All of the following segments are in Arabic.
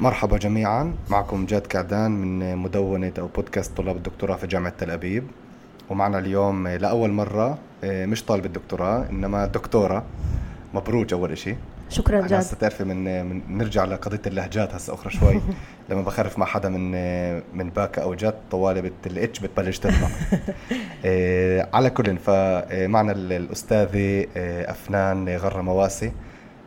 مرحبا جميعا. معكم جاد كعدان من مدونة أو بودكاست طلاب الدكتوراه في جامعة تل أبيب. ومعنا اليوم لأول مرة آه، مش طالب الدكتوراه إنما دكتورة. مبروك أول إشي. شكرا جاد. هسه تعرفي من, من نرجع لقضية اللهجات هسه أخرى شوي. لما بخرف مع حدا من من باكا أو جد طوالي الاتش بتبلش تطلع. آه، على كل فمعنا الأستاذة آه، أفنان غرة مواسي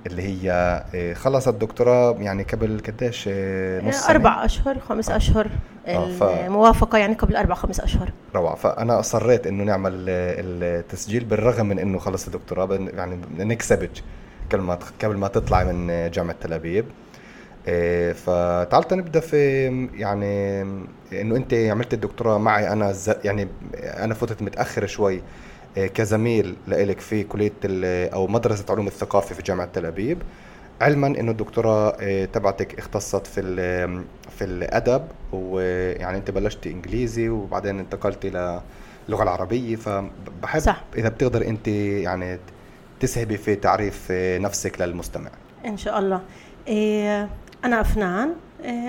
اللي هي آه، خلصت دكتوراه يعني قبل قديش آه، نص أربع أشهر خمس آه. أشهر. الموافقة يعني قبل أربع خمس أشهر. روعة. فأنا أصريت إنه نعمل التسجيل بالرغم من إنه خلص الدكتوراه يعني نكسبك قبل ما قبل ما تطلع من جامعة تل أبيب. فتعالت نبدأ في يعني إنه أنت عملت الدكتوراه معي. أنا يعني أنا فتت متاخر شوي. كزميل لإلك في كلية أو مدرسة علوم الثقافة في جامعة تل أبيب. علما إنه الدكتوراه آه، تبعتك اختصت في في الأدب ويعني أنت بلشتي إنجليزي وبعدين انتقلتي للغه العربية. فبحب صح. إذا بتقدر أنت يعني تسهبي في تعريف آه، نفسك للمستمع. إن شاء الله. أنا أفنان.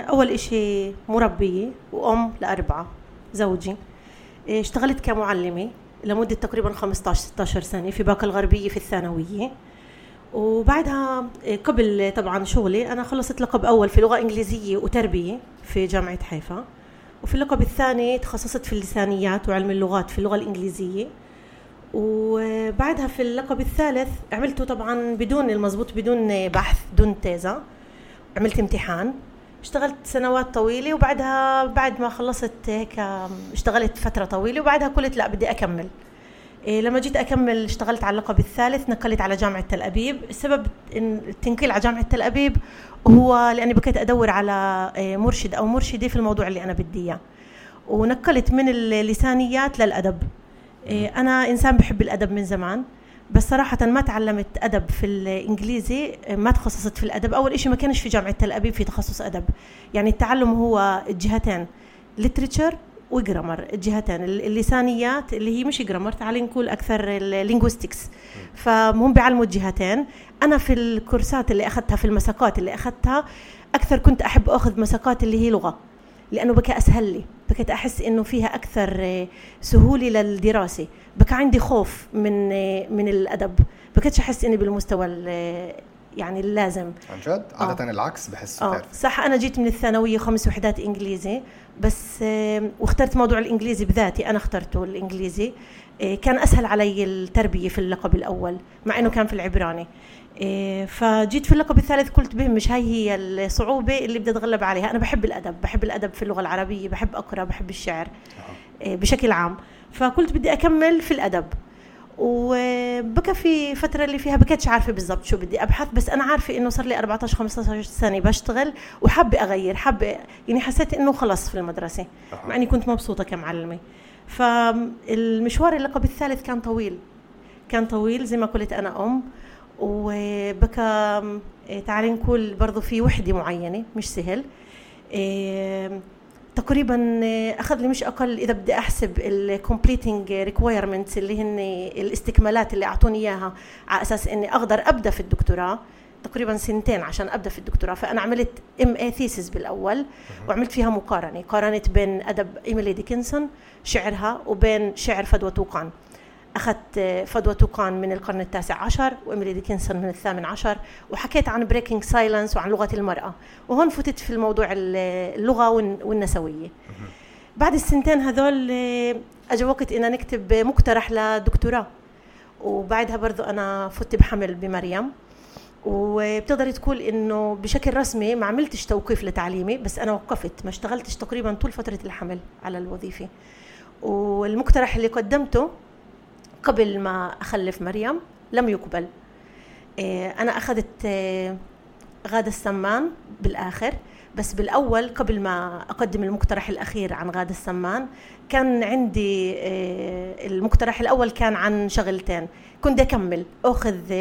أول إشي مربية وأم لأربعة زوجي. اشتغلت كمعلمة. لمدة تقريبا 15 16 سنة في باقة الغربية في الثانوية. وبعدها آه، قبل طبعا شغلي أنا خلصت لقب أول في لغة إنجليزية وتربية في جامعة حيفا. وفي اللقب الثاني تخصصت في اللسانيات وعلم اللغات في اللغة الإنجليزية. وبعدها في اللقب الثالث عملته طبعا بدون المضبوط بدون بحث دون تيزا. عملت امتحان. اشتغلت سنوات طويلة وبعدها بعد ما خلصت هيك اشتغلت فترة طويلة وبعدها قلت لا بدي أكمل. إيه لما جيت أكمل اشتغلت على اللقب الثالث نقلت على جامعة تل أبيب. السبب التنقيل على جامعة تل أبيب هو لأني بكيت أدور على إيه، مرشد أو مرشدة في الموضوع اللي أنا بدي إياه. ونقلت من اللسانيات للأدب. إيه أنا إنسان بحب الأدب من زمان. بس صراحة ما تعلمت أدب في الإنجليزي ما تخصصت في الأدب. أول إشي ما كانش في جامعة تل أبيب في تخصص أدب. يعني التعلم هو الجهتين literature و grammar الجهتين اللسانيات اللي هي مش grammar تعالي نقول أكثر ال linguistics فهم بيعلموا الجهتين. أنا في الكورسات اللي أخذتها في المساقات اللي أخذتها أكثر كنت أحب أخذ مساقات اللي هي لغة لأنه بكى أسهل لي. بكيت أحس إنه فيها أكثر آه، سهولة للدراسة. بكى عندي خوف من آه، من الأدب. بكيتش أحس إني بالمستوى آه، يعني اللازم. عن جد؟ عادة آه. العكس بحس آه. صح أنا جيت من الثانوية خمس وحدات إنجليزي بس واخترت موضوع الإنجليزي بذاتي. أنا اخترته الإنجليزي كان أسهل علي التربية في اللقب الأول مع إنه كان في العبراني. فجيت في اللقب الثالث قلت به مش هاي هي الصعوبة اللي بدي أتغلب عليها. أنا بحب الأدب بحب الأدب في اللغة العربية بحب أقرأ بحب الشعر إيه، بشكل عام. فقلت بدي أكمل في الأدب. وبكى في فترة اللي فيها بكيتش عارفة بالضبط شو بدي أبحث بس أنا عارفة إنه صار لي 14 15 سنة بشتغل وحابة أغير حابة يعني حسيت إنه خلص في المدرسة مع إني كنت مبسوطة كمعلمة. فالمشوار اللقب الثالث كان طويل كان طويل زي ما قلت أنا أم. وبكى إيه، تعالي نقول برضه في وحدة معينة مش سهل. إيه، تقريبا إيه، أخذ لي مش أقل إذا بدي أحسب ال completing requirements اللي هن الاستكمالات اللي أعطوني إياها على أساس إني أقدر أبدأ في الدكتوراه. تقريبا سنتين عشان أبدأ في الدكتوراه. فأنا عملت MA thesis بالأول وعملت فيها مقارنة. قارنت بين أدب إيميلي ديكنسون شعرها وبين شعر فدوى طوقان. أخذت فدوى طوقان من القرن التاسع عشر وإيميلي ديكنسون من الثامن عشر وحكيت عن breaking silence وعن لغة المرأة وهون فتت في الموضوع اللغة والنسوية. بعد السنتين هذول أجا وقت إن نكتب مقترح لدكتوراه وبعدها برضو أنا فت بحمل بمريم وبتقدر تقول إنه بشكل رسمي ما عملتش توقيف لتعليمي بس أنا وقفت ما اشتغلتش تقريبا طول فترة الحمل على الوظيفة. والمقترح اللي قدمته قبل ما أخلف مريم لم يقبل. إيه، أنا أخذت إيه، غادة السمان بالآخر بس بالأول قبل ما أقدم المقترح الأخير عن غادة السمان كان عندي إيه، المقترح الأول كان عن شغلتين. كنت أكمل أخذ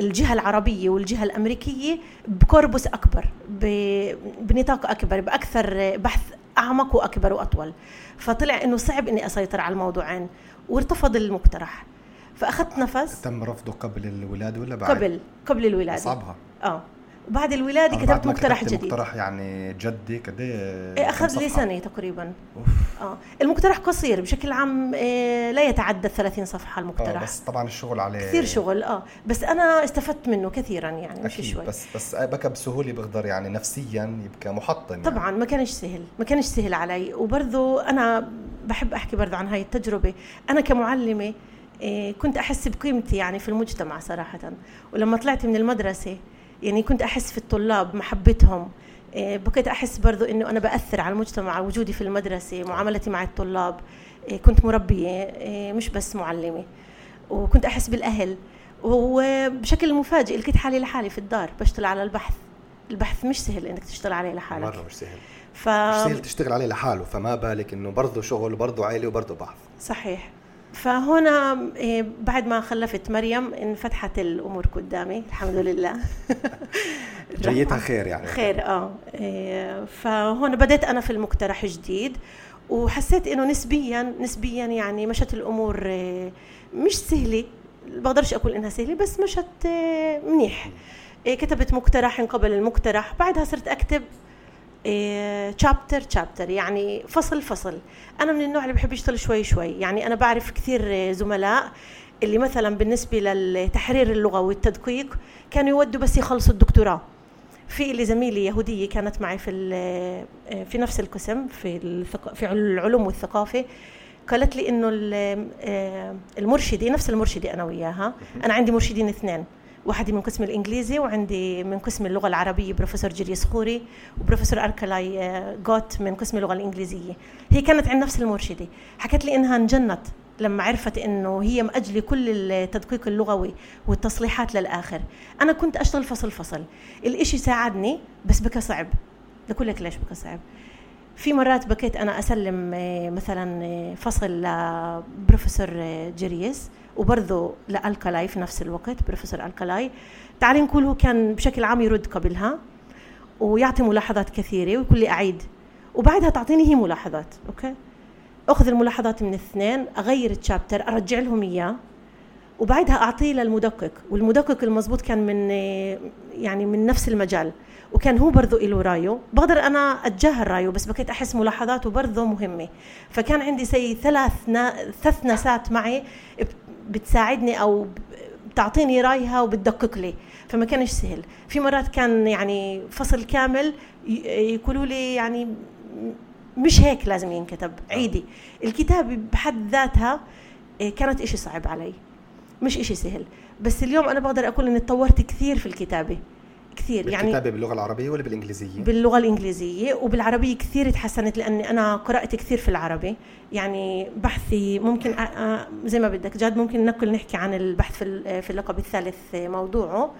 الجهة العربية والجهة الأمريكية بكوربوس أكبر بنطاق أكبر بأكثر بحث أعمق وأكبر وأطول. فطلع إنه صعب إني أسيطر على الموضوعين. وارتفض المقترح. فأخذت نفس. تم رفضه قبل الولادة ولا بعد؟ قبل قبل الولادة. اصعبها آه. بعد الولادة آه، كتبت مقترح جديد. مقترح يعني جدي قد إيه أخذ لي؟ سنة تقريبا. أوف. آه. المقترح قصير بشكل عام إيه، لا يتعدى 30 صفحة المقترح. بس طبعا الشغل عليه كثير شغل آه. بس أنا استفدت منه كثيرا يعني مش شوي. بس بس بكى بسهولة بقدر يعني نفسيا يبقى محطم يعني. طبعا ما كانش سهل ما كانش سهل علي. وبرضه أنا بحب أحكي برضه عن هاي التجربة. أنا كمعلمة إيه، كنت أحس بقيمتي يعني في المجتمع صراحة. ولما طلعت من المدرسة يعني كنت أحس في الطلاب محبتهم. إيه، بقيت أحس برضه إنه أنا بأثر على المجتمع وجودي في المدرسة معاملتي مع الطلاب. إيه، كنت مربيه إيه، مش بس معلمة. وكنت أحس بالأهل. وبشكل مفاجئ لقيت حالي لحالي في الدار بشتغل على البحث. البحث مش سهل إنك تشتغل عليه لحالك. مرة مش سهل. ف مش سهل تشتغل عليه لحاله فما بالك إنه برضه شغل وبرضه عائلة وبرضه بحث. صحيح. فهنا إيه، بعد ما خلفت مريم انفتحت الأمور قدامي الحمد لله. جيتها خير يعني. خير آه. إيه، فهون بدأت أنا في المقترح جديد وحسيت إنه نسبيا نسبيا يعني مشت الأمور إيه، مش سهلة. بقدرش أقول إنها سهلة بس مشت منيح. كتبت مقترح انقبل المقترح بعدها صرت أكتب تشابتر تشابتر يعني فصل فصل. أنا من النوع اللي بحب يشتغل شوي شوي. يعني أنا بعرف كثير زملاء اللي مثلا بالنسبة للتحرير اللغة والتدقيق كانوا يودوا بس يخلصوا الدكتوراه. في اللي زميلي يهودية كانت معي في آه، في نفس القسم في في العلوم والثقافة. قالت لي إنه آه، المرشدي نفس المرشدي أنا وياها. أنا عندي مرشدين اثنين. واحدة من قسم الإنجليزي وعندي من قسم اللغة العربية بروفيسور جيريس خوري وبروفيسور أركلاي آه، جوت من قسم اللغة الإنجليزية. هي كانت عند نفس المرشدة. حكت لي إنها انجنت لما عرفت إنه هي مأجلة كل التدقيق اللغوي والتصليحات للآخر. أنا كنت أشتغل فصل فصل. الإشي ساعدني بس بكى صعب. بقول لك ليش بكى صعب؟ في مرات بكيت أنا أسلم آه، مثلا آه، فصل لبروفيسور جيريس وبرضه لالكالاي في نفس الوقت بروفيسور الكالاي تعالي نقول هو كان بشكل عام يرد قبلها ويعطي ملاحظات كثيرة ويقول لي أعيد. وبعدها تعطيني هي ملاحظات أوكي؟ أخذ الملاحظات من الاثنين أغير ال chapter أرجع لهم إياه. وبعدها أعطيه للمدقق والمدقق المضبوط كان من يعني من نفس المجال. وكان هو برضه له رايه بقدر أنا أتجاهل رايه بس بكيت أحس ملاحظاته برضه مهمة. فكان عندي زي ثلاث نا... ثلاث ناسات معي بتساعدني أو بتعطيني رأيها وبتدقق لي. فما كانش سهل. في مرات كان يعني فصل كامل يقولوا لي يعني مش هيك لازم ينكتب عيدي. الكتابة بحد ذاتها إيه، كانت إشي صعب علي. مش إشي سهل. بس اليوم أنا بقدر أقول إني تطورت كثير في الكتابة. كثير يعني بالكتابة باللغة العربية ولا بالإنجليزية؟ باللغة الإنجليزية وبالعربية كثير تحسنت لأني أنا قرأت كثير في العربي يعني بحثي ممكن زي ما بدك جاد ممكن نقل نحكي عن البحث في في اللقب الثالث موضوعه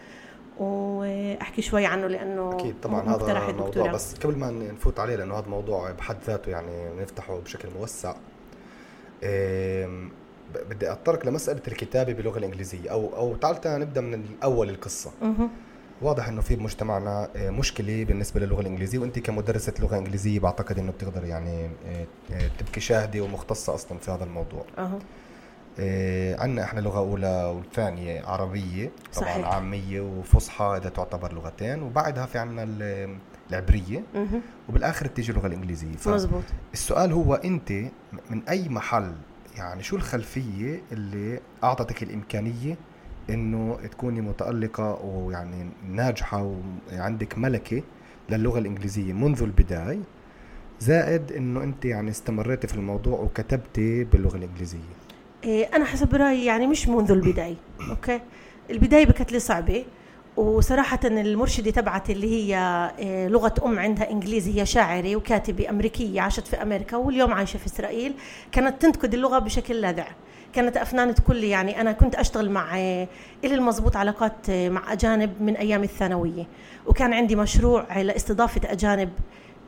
وأحكي شوي عنه لأنه أكيد طبعا هذا موضوع الدكتوراه. بس قبل ما نفوت عليه لأنه هذا موضوع بحد ذاته يعني نفتحه بشكل موسع بدي اتطرق لمسألة الكتابة باللغة الإنجليزية أو أو تعال نبدأ من الأول القصة. واضح إنه في بمجتمعنا آه، مشكلة بالنسبة للغة الإنجليزية وأنت كمدرسة لغة إنجليزية بعتقد إنه بتقدر يعني آه، آه، تبقي شاهدة ومختصة أصلا في هذا الموضوع. آه، عندنا إحنا لغة أولى والثانية عربية طبعا صحيح. عامية وفصحى إذا تعتبر لغتين وبعدها في عندنا ال- العبرية. وبالآخر بتيجي اللغة الإنجليزية. مزبوط. فالسؤال هو أنت من أي محل يعني شو الخلفية اللي أعطتك الإمكانية إنه تكوني متألقة ويعني ناجحة وعندك ملكة للغة الإنجليزية منذ البداية زائد إنه أنت يعني استمريتي في الموضوع وكتبتي باللغة الإنجليزية. إيه، أنا حسب رأيي يعني مش منذ البداية أوكي؟ البداية بكت لي صعبة وصراحة المرشدة تبعتي اللي هي إيه، لغة أم عندها إنجليزي هي شاعرة وكاتبة أمريكية عاشت في أمريكا واليوم عايشة في إسرائيل كانت تنتقد اللغة بشكل لاذع. كانت أفنان تقول لي يعني أنا كنت أشتغل مع إلي المضبوط علاقات مع أجانب من أيام الثانوية. وكان عندي مشروع لإستضافة أجانب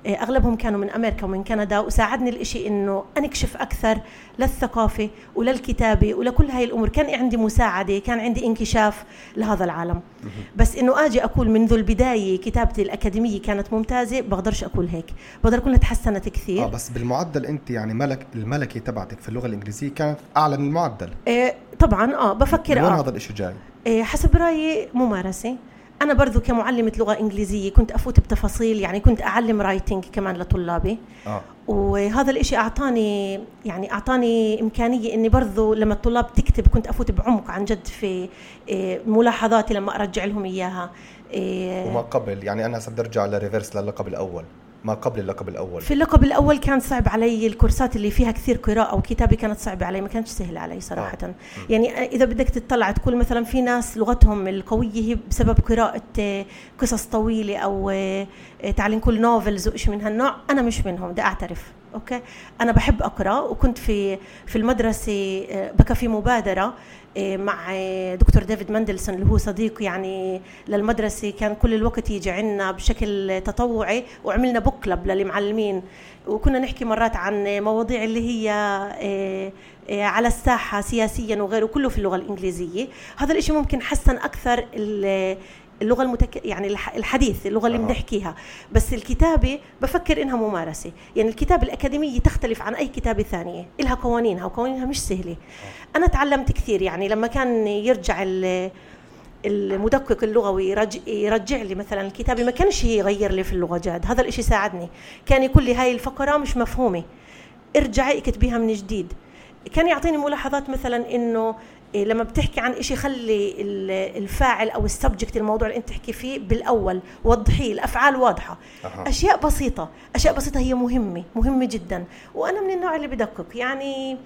أغلبهم كانوا من أمريكا ومن كندا وساعدني الإشي إنه انكشف أكثر للثقافة وللكتابة ولكل هاي الأمور. كان عندي مساعدة كان عندي انكشاف لهذا العالم. بس إنه آجي أقول منذ البداية كتابتي الأكاديمية كانت ممتازة بقدرش أقول هيك. بقدر أقول تحسنت كثير. آه بس بالمعدل أنت يعني ملك الملكة تبعتك في اللغة الإنجليزية كانت أعلى من المعدل. إيه طبعا آه بفكر آه. هذا الإشي جاي؟ إيه حسب رأيي ممارسة. أنا برضو كمعلمة لغة إنجليزية كنت أفوت بتفاصيل يعني كنت أعلم writing كمان لطلابي. آه. وهذا الإشي أعطاني يعني أعطاني إمكانية إني برضو لما الطلاب تكتب كنت أفوت بعمق عن جد في إيه، ملاحظاتي لما أرجع لهم إياها. إيه، وما قبل يعني أنا هسه بدي أرجع ل reverse للقب الأول. ما قبل اللقب الأول. في اللقب الأول كان صعب علي الكورسات اللي فيها كثير قراءة وكتابه كانت صعبة علي ما كانتش سهلة علي صراحة. آه. يعني إذا بدك تطلع تقول مثلا في ناس لغتهم القوية هي بسبب قراءة آه، قصص طويلة أو تعال نقول novels وشيء من هالنوع أنا مش منهم بدي أعترف. أوكي؟ أنا بحب أقرأ وكنت في في المدرسة آه، بكى في مبادرة آه، مع آه، دكتور ديفيد ماندلسون اللي هو صديق يعني للمدرسة. كان كل الوقت يجي عنا بشكل تطوعي وعملنا book club للمعلمين. وكنا نحكي مرات عن مواضيع اللي هي على الساحة سياسيا وغيره كله في اللغة الإنجليزية. هذا الشيء ممكن حسن أكثر ال- اللغة المتك... يعني الح- الحديث اللغة اللي. بنحكيها. بس الكتابة بفكر إنها ممارسة. يعني الكتابة الأكاديمية تختلف عن أي كتابة ثانية. لها قوانينها وقوانينها مش سهلة. أنا تعلمت كثير يعني لما كان يرجع ال- المدقق اللغوي يرجع, يرجع لي مثلا الكتابة ما كانش يغير لي في اللغة جاد. هذا الإشي ساعدني. كان يقول لي هاي الفقرة مش مفهومة. ارجعي اكتبيها من جديد. كان يعطيني ملاحظات مثلا إنه لما بتحكي عن إشي خلي ال- الفاعل أو ال subject الموضوع اللي أنت تحكي فيه بالأول وضحيه الأفعال واضحة. أها. أشياء بسيطة أشياء بسيطة هي مهمة مهمة جدا. وأنا من النوع اللي بدقق يعني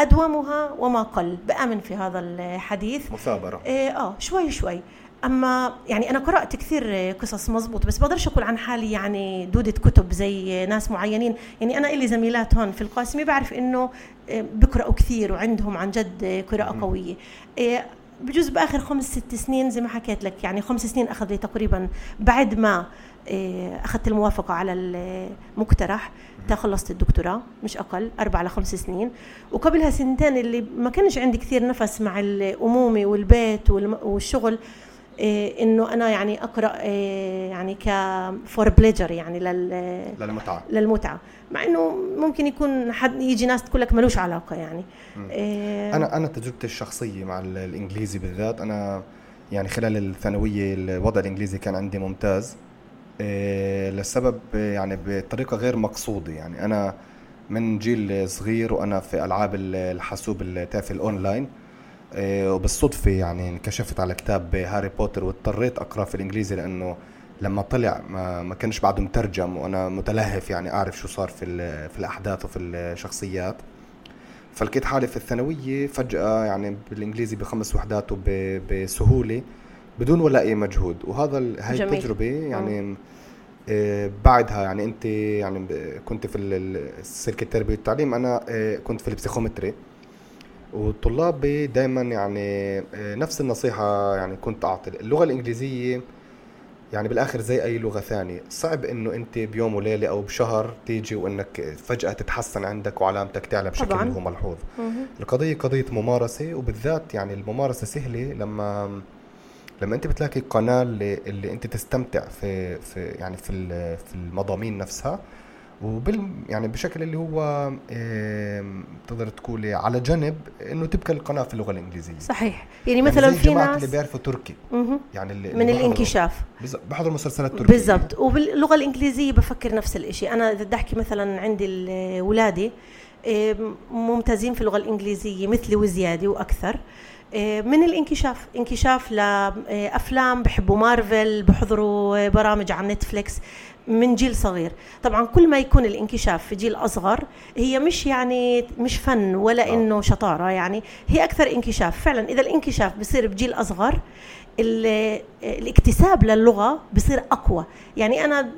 أدومها وما قل بأمن في هذا الحديث. مثابرة. إيه آه شوي شوي. أما يعني أنا قرأت كثير قصص مزبوط بس بقدرش أقول عن حالي يعني دودة كتب زي ناس معينين. يعني أنا إلي زميلات هون في القاسمي بعرف إنه إيه، بقرأوا كثير وعندهم عن جد قراءة قوية. إيه، بجوز بآخر خمس ست سنين زي ما حكيت لك يعني خمس سنين اخذ لي تقريبا بعد ما إيه، أخذت الموافقة على المقترح تا خلصت الدكتوراه مش أقل أربع لخمس سنين. وقبلها سنتين اللي ما كانش عندي كثير نفس مع الأمومة والبيت والشغل إنه أنا يعني أقرأ يعني ك for pleasure يعني لل للمتعة. للمتعة. مع إنه ممكن يكون حد يجي ناس تقول لك ملوش علاقة يعني. إيه. أنا أنا تجربتي الشخصية مع ال- الإنجليزي بالذات أنا يعني خلال الثانوية الوضع الإنجليزي كان عندي ممتاز. إيه، لسبب يعني بطريقة غير مقصودة يعني. أنا من جيل صغير وأنا في ألعاب ال- الحاسوب التافه الأونلاين. إيه، وبالصدفة يعني انكشفت على كتاب هاري بوتر واضطريت أقرأ في الإنجليزي لأنه لما طلع ما, ما كانش بعده مترجم وأنا متلهف يعني أعرف شو صار في في الأحداث وفي الشخصيات. فلقيت حالي في الثانوية فجأة يعني بالإنجليزي بخمس وحدات وبسهولة بدون ولا أي مجهود. وهذا هاي جميل. التجربة يعني آه، بعدها يعني أنت يعني كنت في سلك التربية والتعليم. أنا آه، كنت في البسيخومتري. وطلابي دائما يعني آه، نفس النصيحة يعني كنت أعطي. اللغة الإنجليزية يعني بالآخر زي أي لغة ثانية صعب إنه أنت بيوم وليلة أو بشهر تيجي وإنك فجأة تتحسن عندك وعلامتك تعلى بشكل طبعاً. هو ملحوظ. القضية قضية ممارسة وبالذات يعني الممارسة سهلة لما لما أنت بتلاقي قناة اللي, اللي أنت تستمتع في في يعني في في المضامين نفسها وبال يعني بشكل اللي هو آم، تقدر تقولي على جنب إنه تبقى القناة في اللغة الإنجليزية. صحيح. يعني مثلا زي في ناس اللي بيعرفوا تركي. يعني اللي من اللي الانكشاف. بحضر مسلسلات تركية. بالضبط. وباللغة الإنجليزية بفكر نفس الشيء أنا اذا بدي أحكي مثلا عندي اولادي ممتازين في اللغة الإنجليزية مثلي وزيادة وأكثر. من الانكشاف. انكشاف لافلام بحبوا مارفل بحضروا برامج على نتفليكس. من جيل صغير. طبعا كل ما يكون الانكشاف في جيل أصغر هي مش يعني مش فن ولا آه. إنه شطارة يعني هي أكثر انكشاف. فعلا إذا الانكشاف بصير بجيل أصغر ال- الاكتساب للغة بصير أقوى. يعني أنا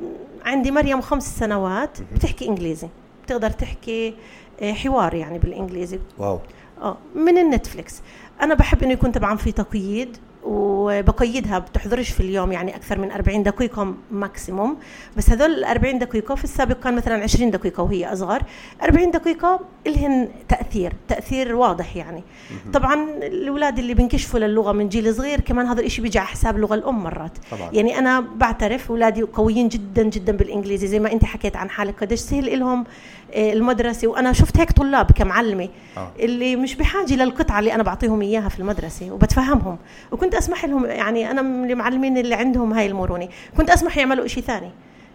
عندي مريم خمس سنوات بتحكي إنجليزي. بتقدر تحكي آه، حوار يعني بالإنجليزي. wow. آه من النتفليكس. أنا بحب إنه يكون طبعا في تقييد. وبقيدها بتحضرش في اليوم يعني أكثر من 40 دقيقة maximum بس هذول ال 40 دقيقة في السابق كان مثلا 20 دقيقة وهي أصغر. 40 دقيقة لهن تأثير تأثير واضح يعني. طبعا الأولاد اللي بينكشفوا للغة من جيل صغير كمان هذا الشيء بيجي على حساب اللغة الأم مرات. طبعا. يعني أنا بعترف أولادي قويين جدا جدا بالإنجليزي زي ما أنت حكيت عن حالك قديش سهل لهم آه، المدرسة. وأنا شفت هيك طلاب كمعلمة آه. اللي مش بحاجة للقطعة اللي أنا بعطيهم إياها في المدرسة وبتفهمهم. وكنت كنت أسمح لهم يعني أنا من المعلمين اللي عندهم هاي المرونة. كنت أسمح يعملوا شيء ثاني.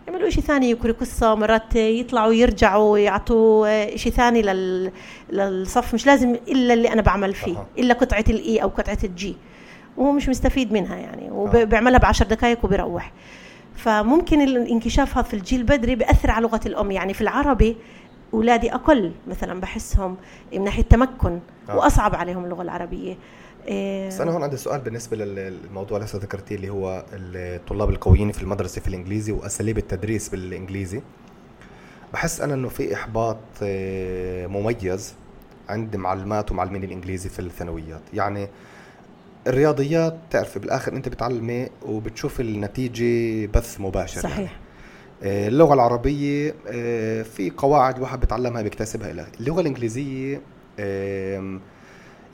يعملوا شيء ثاني يكروا قصة مرات يطلعوا يرجعوا يعطوا شيء ثاني لل... للصف. مش لازم إلا اللي أنا بعمل فيه أه. إلا قطعة الإي أو قطعة الجي وهو مش مستفيد منها يعني وبيعملها بعشر دقائق وبيروح. فممكن الانكشاف هذا في الجيل البدري بأثر على لغة الأم. يعني في العربي أولادي أقل مثلا بحسهم من ناحية تمكن آه. وأصعب عليهم اللغة العربية. إيه. بس أنا هون عندي سؤال بالنسبة للموضوع اللي ذكرتيه اللي هو الطلاب القويين في المدرسة في الإنجليزي وأساليب التدريس بالإنجليزي. بحس أنا إنه في إحباط آه، مميز عند معلمات ومعلمين الإنجليزي في الثانويات. يعني الرياضيات تعرفي بالآخر أنت بتعلمي وبتشوف النتيجة بث مباشر صحيح. يعني. اللغة العربية آه، في قواعد واحد بتعلمها بيكتسبها إلى اللغة الإنجليزية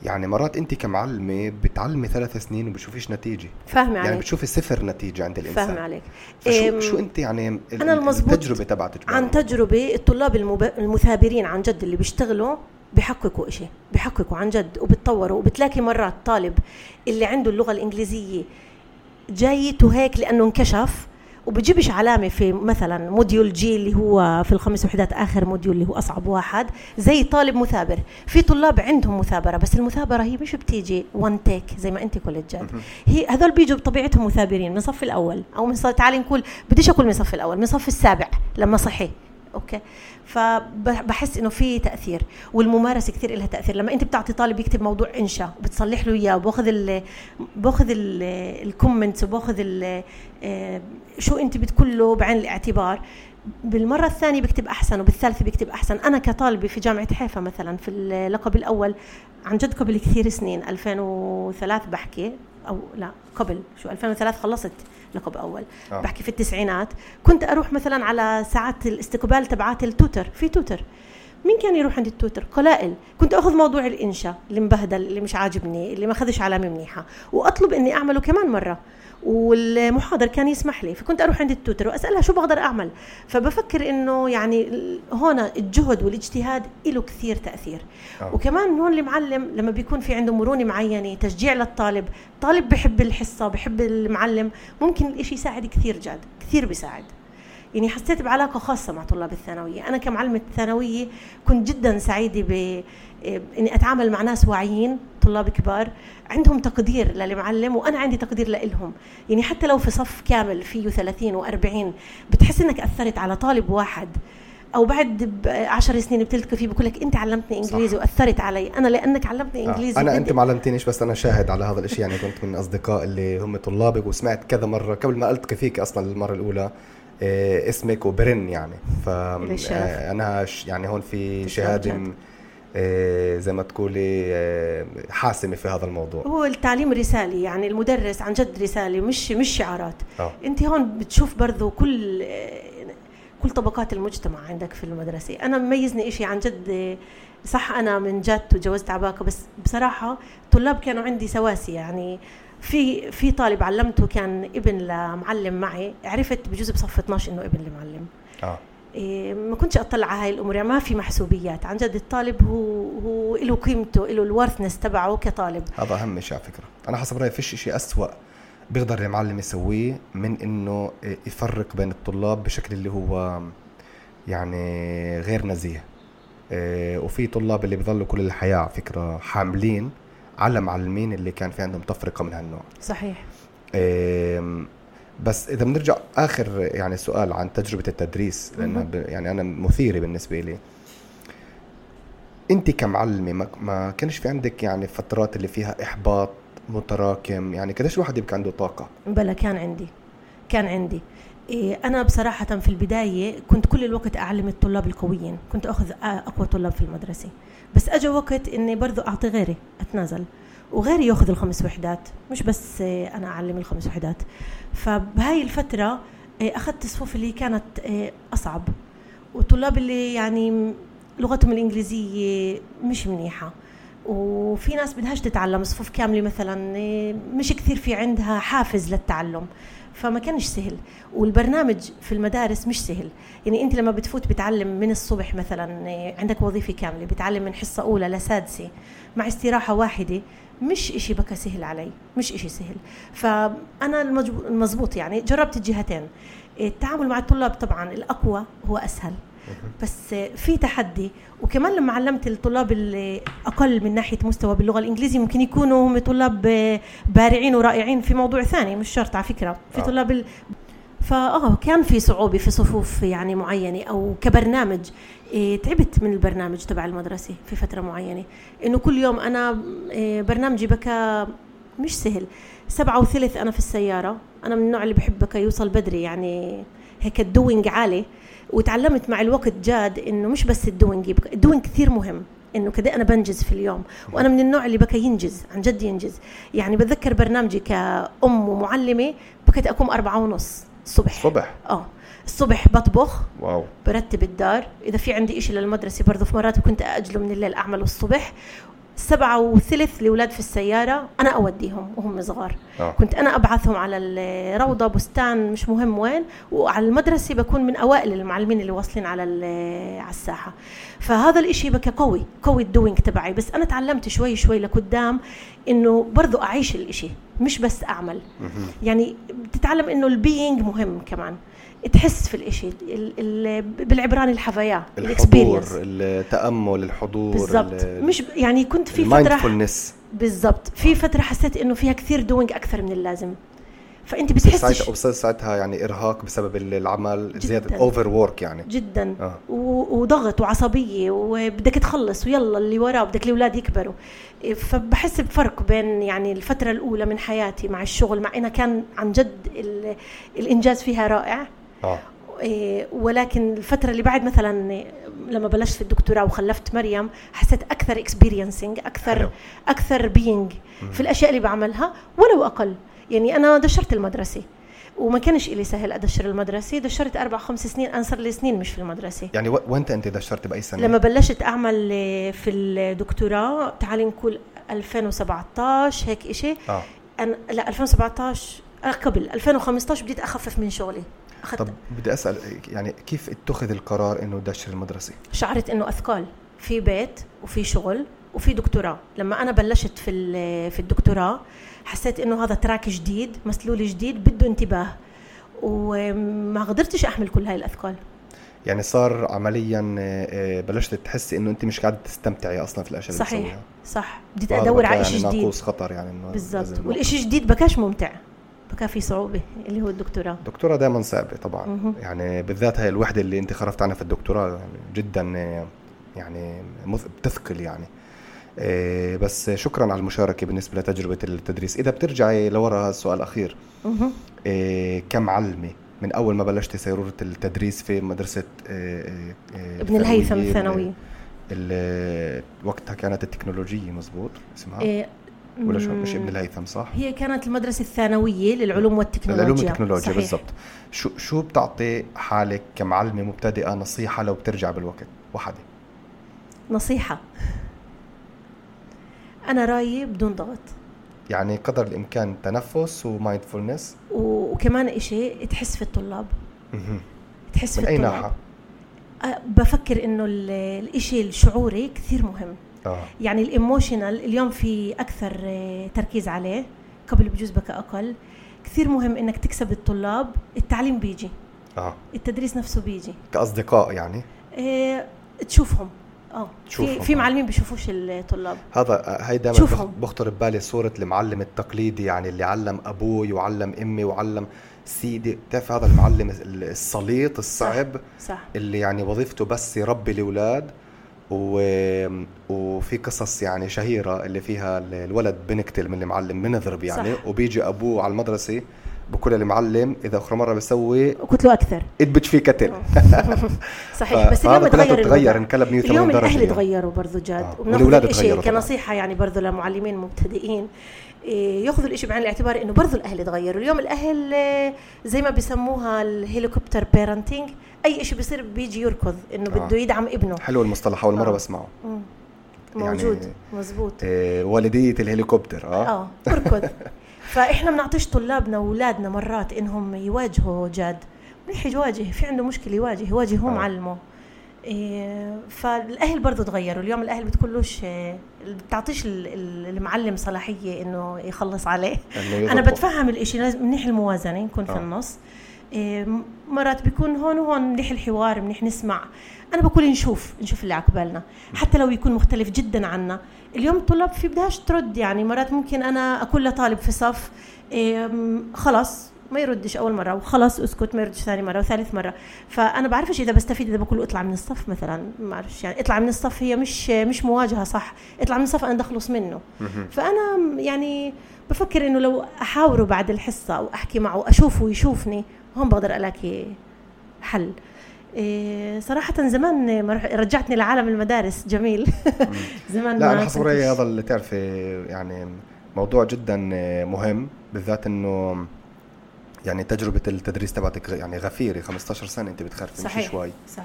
يعني مرات أنت كمعلمة بتعلمي ثلاث سنين وبتشوفيش نتيجة. فاهمة يعني عليك. يعني بتشوفي صفر نتيجة عند الإنسان. فاهمة عليك. شو شو أنت يعني المزبوط التجربة تبعتك عن تجربة الطلاب المب... المثابرين عن جد اللي بيشتغلوا بيحققوا شيء بيحققوا عن جد وبتطوروا. وبتلاقي مرات طالب اللي عنده اللغة الإنجليزية جايته هيك لأنه انكشف وبجيبش علامة في مثلا module G اللي هو في الخمس وحدات آخر module اللي هو أصعب واحد زي طالب مثابر. في طلاب عندهم مثابرة بس المثابرة هي مش بتيجي one take زي ما أنت كولجات هي هذول بيجوا بطبيعتهم مثابرين من الصف الأول. أو من صف تعالي نقول بديش أقول من الصف الأول من الصف السابع لما صحي. أوكي؟ فبحس إنه في تأثير والممارسة كثير لها تأثير. لما أنت بتعطي طالب يكتب موضوع إنشاء وبتصلح له إياه وباخذ ال باخذ ال comments وباخذ شو أنت بتقول له بعين الاعتبار؟ بالمرة الثانية بكتب أحسن وبالثالثة بكتب أحسن. أنا كطالبة في جامعة حيفا مثلا في اللقب الأول عن جد قبل كثير سنين 2003 بحكي أو لا قبل شو 2003 خلصت لقب أول. آه. بحكي في التسعينات. كنت أروح مثلا على ساعات الاستقبال تبعات التوتر في توتر مين كان يروح عند التوتر قلائل. كنت أخذ موضوع الإنشاء اللي مبهدل اللي مش عاجبني اللي ما أخذش علامة منيحة. وأطلب إني أعمله كمان مرة. والمحاضر كان يسمح لي فكنت أروح عند التوتر وأسألها شو بقدر أعمل. فبفكر إنه يعني هون الجهد والاجتهاد له كثير تأثير. أوه. وكمان هون المعلم لما بيكون في عنده مرونة معينة تشجيع للطالب طالب بحب الحصة بحب المعلم ممكن الإشي يساعد كثير جاد كثير بيساعد. يعني حسيت بعلاقة خاصة مع طلاب الثانوية. أنا كمعلمة ثانوية كنت جدا سعيدة ب إني أتعامل مع ناس واعيين طلاب كبار عندهم تقدير للمعلم وأنا عندي تقدير لهم يعني حتى لو في صف كامل فيه 30 و40 بتحس إنك أثرت على طالب واحد أو بعد عشر سنين بتلتقي فيه بقول لك أنت علمتني إنجليزي صح. وأثرت علي أنا لأنك علمتني آه. إنجليزي آه. أنا أنت ما علمتنيش بس أنا شاهد على هذا الشيء يعني كنت من أصدقاء اللي هم طلابك وسمعت كذا مرة قبل ما ألتقي فيك أصلا المرة الأولى آه اسمك وبرن يعني ف آه أنا يعني هون في شهادة زي ما تقولي آه، حاسمة في هذا الموضوع. هو التعليم رسالي يعني المدرس عن جد رساله مش مش شعارات. أوه. انت هون بتشوف برضو كل كل طبقات المجتمع عندك في المدرسة. أنا مميزني إشي عن جد صح أنا من جد وجوزت عباكه بس بصراحة طلاب كانوا عندي سواسي يعني في في طالب علمته كان ابن لمعلم معي عرفت بجوز بصف 12 إنه ابن لمعلم. آه. إيه، ما كنتش أطلع على هاي الأمور يعني ما في محسوبيات. عن جد الطالب هو هو له قيمته له الورثنس تبعه كطالب. هذا أهم شيء على فكرة. أنا حسب رأيي فيش شيء اسوء بيقدر المعلم يسويه من إنه يفرق بين الطلاب بشكل اللي هو يعني غير نزيه. إيه، وفي طلاب اللي بيضلوا كل الحياة على فكرة حاملين على معلمين اللي كان في عندهم تفرقه من هالنوع. صحيح. إيه، بس إذا بنرجع آخر يعني سؤال عن تجربة التدريس لانها يعني أنا مثيره بالنسبة لي. انت كمعلمة ما, ما كانش في عندك يعني فترات اللي فيها إحباط متراكم؟ يعني قديش الواحد يبقى عنده طاقة؟ بلا كان عندي. كان عندي. إيه أنا بصراحة في البداية كنت كل الوقت أعلم الطلاب القويين. كنت أخذ أقوى طلاب في المدرسة. بس أجى وقت إني برضو أعطي غيري أتنازل. وغيري ياخذ الخمس وحدات. مش بس أنا أعلم الخمس وحدات. فبهاي الفترة آه، أخذت الصفوف اللي كانت آه، أصعب. وطلاب اللي يعني لغتهم الإنجليزية مش منيحة. وفي ناس بدهاش تتعلم صفوف كاملة مثلا آه، مش كثير في عندها حافز للتعلم. فما كانش سهل. والبرنامج في المدارس مش سهل. يعني أنت لما بتفوت بتعلم من الصبح مثلا عندك وظيفة كاملة بتعلم من حصة أولى لسادسة مع استراحة واحدة مش إشي بكى سهل علي مش إشي سهل فأنا المزبوط يعني جربت الجهتين التعامل مع الطلاب طبعا الأقوى هو أسهل بس في تحدي وكمان لما علمت الطلاب اللي أقل من ناحية مستوى باللغة الإنجليزية ممكن يكونوا هم طلاب بارعين ورائعين في موضوع ثاني مش شرط على فكرة في آه. طلاب. فاه كان في صعوبة في صفوف يعني معينة أو كبرنامج. إيه تعبت من البرنامج تبع المدرسة في فترة معينة. إنه كل يوم أنا إيه برنامجي بكى مش سهل. سبعة وثلث أنا في السيارة. أنا من النوع اللي بحب بكى يوصل بدري يعني هيك ال doing عالي. وتعلمت مع الوقت جاد إنه مش بس ال doing يبقى ال doing كثير مهم. إنه كده أنا بنجز في اليوم. وأنا من النوع اللي بكى ينجز عن جد ينجز. يعني بتذكر برنامجي كأم ومعلمة بكيت أقوم أربعة ونص. الصبح. الصبح. آه. الصبح بطبخ. واو. برتب الدار. إذا في عندي إشي للمدرسة برضه في مرات كنت اجله من الليل أعمله الصبح. سبعة وثلث الأولاد في السيارة أنا أوديهم وهم صغار. آه. كنت أنا أبعثهم على الروضة بستان مش مهم وين. وعلى المدرسة بكون من أوائل المعلمين اللي واصلين على على الساحة. فهذا الإشي بقى قوي قوي ال doing تبعي. بس أنا تعلمت شوي شوي لقدام إنه برضو أعيش الإشي. مش بس أعمل. يعني بتتعلم إنه ال being مهم كمان. تحس في الإشي ال- ال- بالعبراني ال חוויה الحضور. التأمل الحضور بالضبط. مش يعني كنت في فترة ال mindfulness بالضبط. في فترة حسيت إنه فيها كثير doing أكثر من اللازم. فأنت بتحسش ساعتها بصير ساعتها يعني إرهاق بسبب العمل زيادة. overwork يعني. جدا. آه. وضغط وعصبية وبدك تخلص ويلا اللي وراه بدك الأولاد يكبروا. فبحس بفرق بين يعني الفترة الأولى من حياتي مع الشغل مع انها كان عن جد ال- الإنجاز فيها رائع. آه. إيه، ولكن الفترة اللي بعد مثلا لما بلشت في الدكتوراه وخلفت مريم حسيت أكثر experiencing أكثر حلو. أكثر being في الأشياء اللي بعملها ولو أقل. يعني أنا دشرت المدرسة وما كانش إلي سهل أدشر المدرسة دشرت أربع خمس سنين أنا صار لي سنين مش في المدرسة. يعني وانت أنت دشرت بأي سنة؟ لما بلشت أعمل إيه، في الدكتوراه تعالي نقول 2017 هيك إشي. آه. أنا لا 2017 آه، قبل 2015 بديت أخفف من شغلي. أخذت طب بدي أسأل يعني كيف اتخذ القرار إنه دشر المدرسة؟ شعرت إنه أثقال في بيت وفي شغل وفي دكتوراه. لما أنا بلشت في في الدكتوراه حسيت إنه هذا تراك جديد مسلول جديد بده انتباه. وما قدرتش أحمل كل هاي الأثقال. يعني صار عمليا آه، آه، بلشت تحسي إنه أنت مش قاعدة تستمتعي أصلا في الأشياء صحيح صح. بديت أدور على شيء يعني جديد. ناقوس خطر يعني إنه بالضبط. والشيء الجديد بكاش ممتع. بكا في صعوبة اللي هو الدكتوراه. الدكتوراه دائما صعبة طبعا. مهم. يعني بالذات هاي الوحدة اللي أنت خرجت عنها في الدكتوراه يعني جدا آه، يعني بتثقل يعني. بس شكرا على المشاركة بالنسبة لتجربة التدريس. إذا بترجعي لورا السؤال الاخير. آه، كمعلمه من أول ما بلشتي سيروره التدريس في مدرسة آه، آه، آه، ابن الهيثم الثانوية، الثانوي. ال- وقتها كانت التكنولوجية مزبوط؟ اسمها؟ إيه، ولا شو؟ مش ابن الهيثم صح؟ هي كانت المدرسة الثانوية للعلوم والتكنولوجيا. العلوم والتكنولوجيا. بالضبط. شو شو بتعطي حالك كمعلمة مبتدئة نصيحة لو بترجع بالوقت؟ واحدة نصيحة. أنا رأيي بدون ضغط. يعني قدر الإمكان تنفس و mindfulness. وكمان إشي تحس في الطلاب. تحس من في أي الطلاب. ناحية؟ أه، بفكر إنه ال- الإشي الشعوري كثير مهم. آه. يعني ال emotional اليوم في أكثر آه، تركيز عليه قبل بجوز بك أقل. كثير مهم إنك تكسب الطلاب التعليم بيجي. آه. التدريس نفسه بيجي. كأصدقاء يعني؟ إيه تشوفهم. آه في في آه. معلمين بيشوفوش الطلاب هذا هي دائما. بخطر ببالي صورة المعلم التقليدي يعني اللي علم أبوي وعلم أمي وعلم سيدي بتعرف هذا المعلم السليط الصعب صح اللي يعني وظيفته بس يربي الأولاد و... وفي قصص يعني شهيرة اللي فيها الولد بنقتل من المعلم بنضرب يعني صح. وبيجي أبوه على المدرسة بقول المعلم إذا أخرى مرة بسوي قلت له أكثر إدبج فيه قتل صحيح بس اليوم تغير تغير. انقلب 180 اليوم درجة الأهل يعني. تغيروا برضه جاد آه. وبناخذ تغيروا. كنصيحة يعني برضه لمعلمين مبتدئين إيه، يأخذوا الإشي بعين الاعتبار إنه برضه الأهل تغيروا اليوم الأهل آه، زي ما بيسموها ال helicopter parenting أي شيء بيصير بيجي يركض إنه آه. بده يدعم ابنه حلو المصطلح أول مرة آه. بسمعه. يعني- موجود مزبوط إيه والدية الهليكوبتر آه, آه اركض فإحنا بنعطيش طلابنا واولادنا مرات إنهم يواجهوا جاد. منيح يواجه في عنده مشكلة يواجه يواجه هو آه. معلمه إيه فالأهل برضه تغيروا. اليوم الأهل بتقولوش بتعطيش ال- ال- المعلم صلاحية إنه يخلص عليه. أنا. بتفهم الإشي لازم منيح الموازنة يكون في آه. النص. إيه مرات بيكون هون وهون منيح الحوار منيح نسمع. أنا بقول نشوف نشوف اللي عقبالنا حتى لو يكون مختلف جدا عنا. اليوم الطلاب في بدهاش ترد يعني مرات ممكن أنا أقول لطالب في صف خلاص ما يردش أول مرة وخلاص أسكت ما يردش ثاني مرة وثالث مرة. فأنا بعرفش إذا بستفيد إذا بقول له اطلع من الصف مثلا ما بعرفش يعني اطلع من الصف هي مش مش مواجهة صح اطلع من الصف أنا دخلص منه. فأنا يعني بفكر إنه لو أحاوره بعد الحصة أو أحكي معه أشوفه يشوفني هون بقدر ألاقي حل. إيه صراحة زمان ما رجعتني لعالم المدارس. جميل. زمان لا رأيي هذا اللي تعرفي يعني موضوع جدا مهم بالذات إنه يعني تجربة التدريس تبعتك يعني غفيرة. 15 سنة أنت بتخرفي مش صحيح. شوي. صح.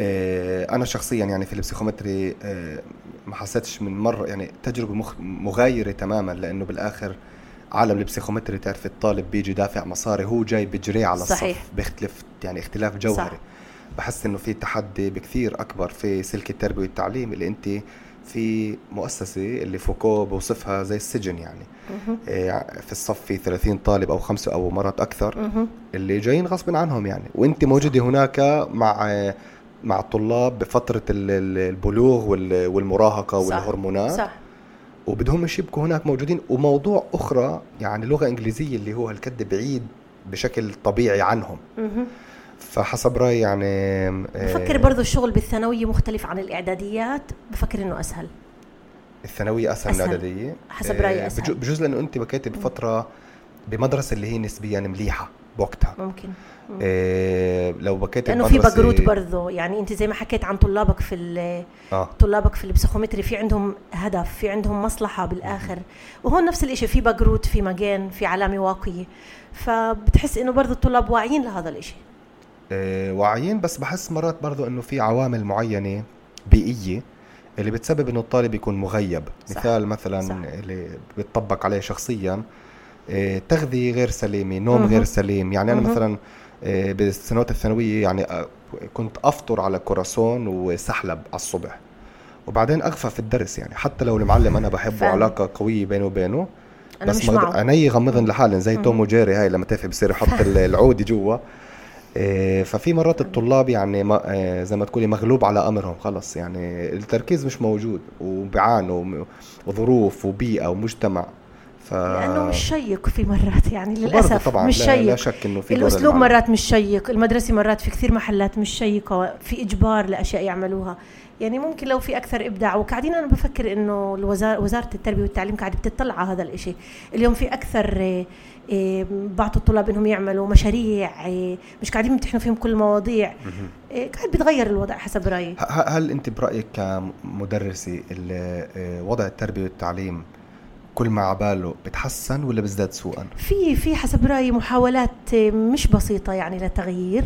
آه، أنا شخصيا يعني في البسيكومتري آه، ما حسيتش من مرة يعني تجربة مخ مغايرة تماما لأنه بالآخر عالم البسيكومتري تعرف الطالب بيجي دافع مصاري هو جاي بجري على صحيح. الصف بيختلف يعني اختلاف جوهري. صح. بحس إنه في تحدي بكثير أكبر في سلك التربية والتعليم اللي أنت في مؤسسة اللي فوكو بوصفها زي السجن يعني. آه، في الصف في 30 طالب أو خمسة أو مرات أكثر مهم. اللي جايين غصب عنهم يعني وأنت موجودة هناك مع مع الطلاب ال- البلوغ وال- والمراهقة صح. والهرمونات صح وبدهم يبقوا هناك موجودين وموضوع أخرى يعني لغة إنجليزية اللي هو هالكد بعيد بشكل طبيعي عنهم. فحسب رأيي يعني آه، بفكر برضو الشغل بالثانوية مختلف عن الإعداديات بفكر إنه أسهل. الثانوية أسهل من. الإعدادية؟ حسب رأيي آه،. بجو- بجوز لأنه أنت بكيتي بفترة بمدرسة اللي هي نسبيا مليحة بوقتها. ممكن. مم. آه، لو بكيتي لأنه في بقروت برضو. يعني أنت زي ما حكيت عن طلابك في آه. طلابك في البسيكومتري في عندهم هدف في عندهم مصلحة بالآخر. وهون نفس الإشي في بقروت في مجان في علامة واقية فبتحس إنه برضو الطلاب واعيين لهذا الإشي. آه، واعيين بس بحس مرات برضو إنه في عوامل معينة بيئية اللي بتسبب إنه الطالب يكون مغيب صح. مثال مثلا صح. اللي بتطبق عليه شخصيا آه، تغذية غير سليمة نوم. غير سليم يعني أنا مهم. مثلا آه، بالسنوات الثانوية يعني آه، كنت أفطر على كراسون وسحلب على الصبح وبعدين أغفى في الدرس يعني حتى لو المعلم أنا بحبه. علاقة قوية بيني وبينه أنا بس مش معه عيني غمضن لحالن زي. توم وجيري هاي لما تعرفي بصير يحط ال- العود جوا ففي مرات الطلاب يعني ما إيه، زي ما تقولي مغلوب على أمرهم خلص. يعني التركيز مش موجود وبيعانوا وظروف وبيئة ومجتمع. ف لأنه مش شيق في مرات يعني للأسف طبعا مش لا, شيق. لا شك إنه في الأسلوب. مرات مش شيق المدرسة مرات في كثير محلات مش شيقة في إجبار لأشياء يعملوها. يعني ممكن لو في أكثر إبداع وقاعدين أنا بفكر إنه الوزاره وزارة التربية والتعليم قاعدة بتطلع على هذا الإشي. اليوم في أكثر إيه، بعض الطلاب إنهم يعملوا مشاريع إيه، مش قاعدين يمتحنوا فيهم كل المواضيع مهم. إيه، قاعد بيتغير الوضع حسب رأيي هل أنت برأيك كمدرسة إيه، وضع التربية والتعليم كل ما عباله بتحسن ولا بيزداد سوءا؟ في في حسب رأيي محاولات إيه، مش بسيطة يعني للتغيير.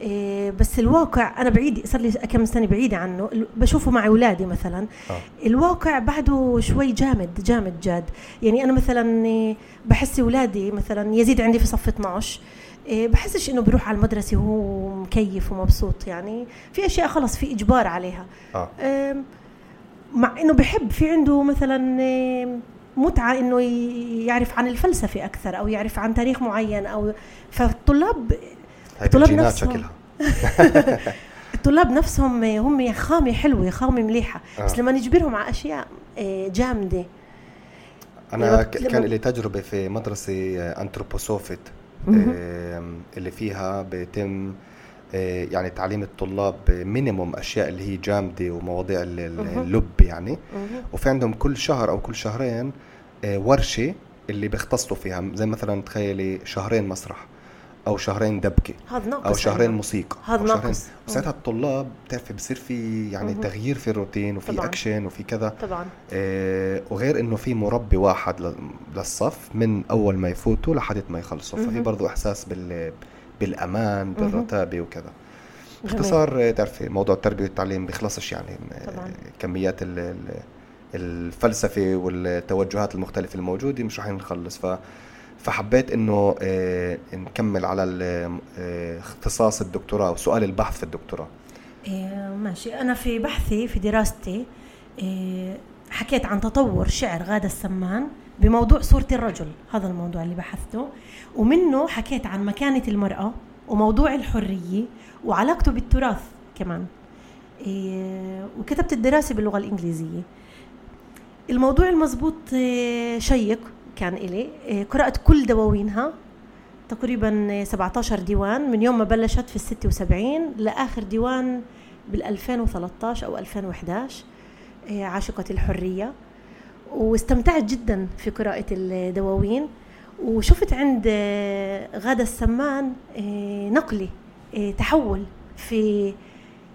إيه، بس الواقع أنا بعيد صار لي كم سنة بعيدة عنه. بشوفه مع أولادي مثلا. آه. الواقع بعده شوي جامد جامد جاد. يعني أنا مثلا إيه، بحس أولادي مثلا يزيد عندي في صف 12 إيه، بحسش إنه بيروح على المدرسة وهو مكيف ومبسوط يعني. في أشياء خلص في إجبار عليها. آه. أم، مع إنه بحب في عنده مثلا أم، متعة إنه يعرف عن الفلسفة أكثر أو يعرف عن تاريخ معين أو فالطلاب الطلاب نفسهم. شكلها الطلاب نفسهم هم خامة حلوة خامة مليحة آه. بس لما نجبرهم على أشياء آه، جامدة أنا كان لي تجربة في مدرسة انثروبوسوفيت. آم، اللي فيها بيتم آه، يعني تعليم الطلاب مينيموم أشياء اللي هي جامدة ومواضيع. اللب يعني. وفي عندهم كل شهر أو كل شهرين آه، ورشة اللي بيختصوا فيها زي مثلا تخيلي شهرين مسرح أو شهرين دبكة هذا ناقص أو شهرين. موسيقى هذا ناقص. وساعتها الطلاب بتعرفي بصير في يعني مهم. تغيير في الروتين وفي طبعاً. اكشن وفي كذا طبعا آه، وغير إنه في مربي واحد للصف من أول ما يفوتوا لحد ما يخلصوا ففي مهم. برضو إحساس بال بالأمان. بالرتابه وكذا. باختصار آه، تعرفي موضوع التربية والتعليم بيخلصش يعني آه، طبعاً. كميات ال- الفلسفة والتوجهات المختلفة الموجودة مش رح نخلص. ف فحبيت إنه آه، نكمل على آه، اختصاص الدكتوراه وسؤال البحث في الدكتوراه. إيه ماشي. أنا في بحثي في دراستي إيه حكيت عن تطور شعر غادة السمان بموضوع صورة الرجل هذا الموضوع اللي بحثته. ومنه حكيت عن مكانة المرأة وموضوع الحرية وعلاقته بالتراث كمان. إيه وكتبت الدراسة باللغة الإنجليزية. الموضوع المضبوط إيه شيق كان إلي. إيه قرأت كل دواوينها تقريبا 17 ديوان. من يوم ما بلشت في ال 76 لآخر ديوان بال 2013 أو 2011 إيه، عاشقة الحرية. واستمتعت جدا في قراءة الدواوين. وشفت عند غادة السمان إيه، تحول في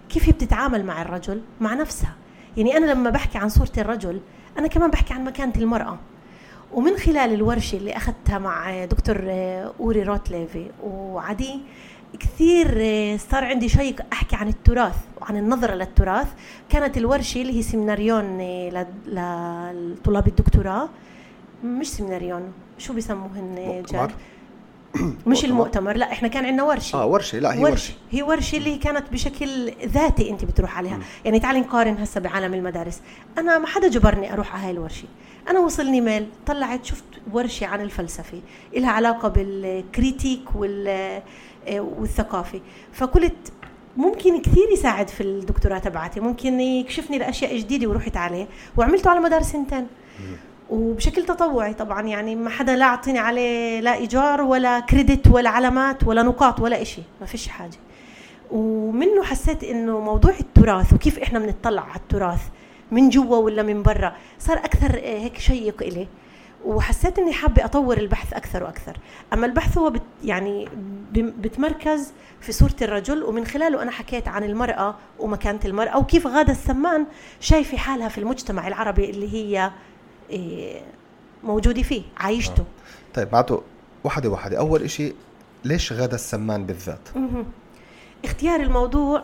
كيف هي بتتعامل مع الرجل مع نفسها. يعني أنا لما بحكي عن صورة الرجل أنا كمان بحكي عن مكانة المرأة. ومن خلال الورشة اللي أخذتها مع دكتور أوري روتليفي وعدي كثير صار عندي شيء أحكي عن التراث وعن النظرة للتراث. كانت الورشة اللي هي סמינריון لطلاب الدكتوراه. مش סמינריון شو بيسموهن جاد مش المؤتمر لا إحنا كان عندنا ورشه آه ورشه لا هي ورشه, ورشة. هي ورشه اللي كانت بشكل ذاتي أنت بتروح عليها. م. يعني تعالي نقارن هسه بعالم المدارس. أنا ما حدا جبرني أروح على هاي الورشه أنا وصلني mail طلعت شفت ورشه عن الفلسفة. لها علاقة بال critique وال آه، والثقافة. فقلت ممكن كثير يساعد في الدكتوراه تبعتي. ممكن يكشفني لأشياء جديدة ورحت عليه. وعملته على مدار سنتين وبشكل تطوعي طبعا يعني ما حدا لا أعطيني عليه لا إيجار ولا كريدت ولا علامات ولا نقاط ولا إشي ما فيش حاجة. ومنه حسيت إنه موضوع التراث وكيف إحنا بنطلع على التراث من جوا ولا من برا صار أكثر هيك شيق إلي. وحسيت إني حابة أطور البحث أكثر وأكثر. أما البحث هو بت يعني بتمركز في صورة الرجل ومن خلاله أنا حكيت عن المرأة ومكانة المرأة وكيف غادة السمان شايفة حالها في المجتمع العربي اللي هي إيه، موجودة فيه عايشته. آه. طيب معناته وحدة وحدة. أول إشي ليش غاده السمان بالذات؟ اختيار الموضوع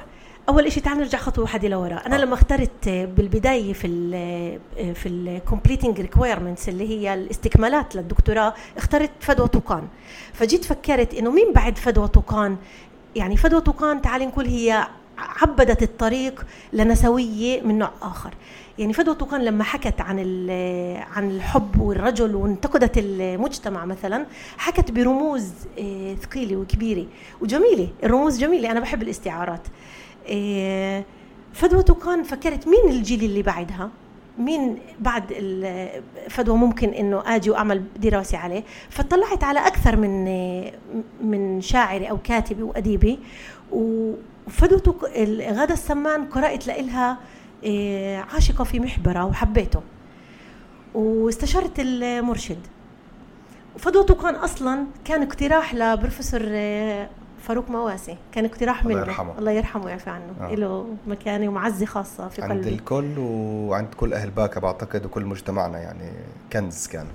أول شيء تعال نرجع خطوة واحدة لورا. أنا آه. لما اخترت بالبداية في ال في ال completing requirements اللي هي الاستكمالات للدكتوراه اخترت فدوى طوقان فجيت فكرت إنه مين بعد فدوى طوقان يعني فدوى طوقان تعال نقول هي عبدت الطريق لنسوية من نوع آخر. يعني فدوى طوقان لما حكت عن عن الحب والرجل وانتقدت المجتمع مثلا حكت برموز آه، ثقيلة وكبيرة وجميلة. الرموز جميلة أنا بحب الاستعارات. إيه، فدوى توقان فكرت مين الجيل اللي بعدها؟ مين بعد فدوى ممكن إنه آجي وأعمل دراسة عليه؟ فطلعت على أكثر من من شاعري أو كاتبة وأديبة. وفدوى غادة السمان قرأت لإلها إيه، عاشقة في محبرة وحبيته. واستشرت المرشد. وفدوى توقان أصلا كان اقتراح لبروفيسور فاروق مواسي. كان اقتراح منه. الله يرحمه. الله يرحمه ويعفى عنه. آه. له مكانة ومعزة خاصة في قلبي. عند الكل وعند كل أهل باكا بعتقد وكل مجتمعنا يعني كنز كان.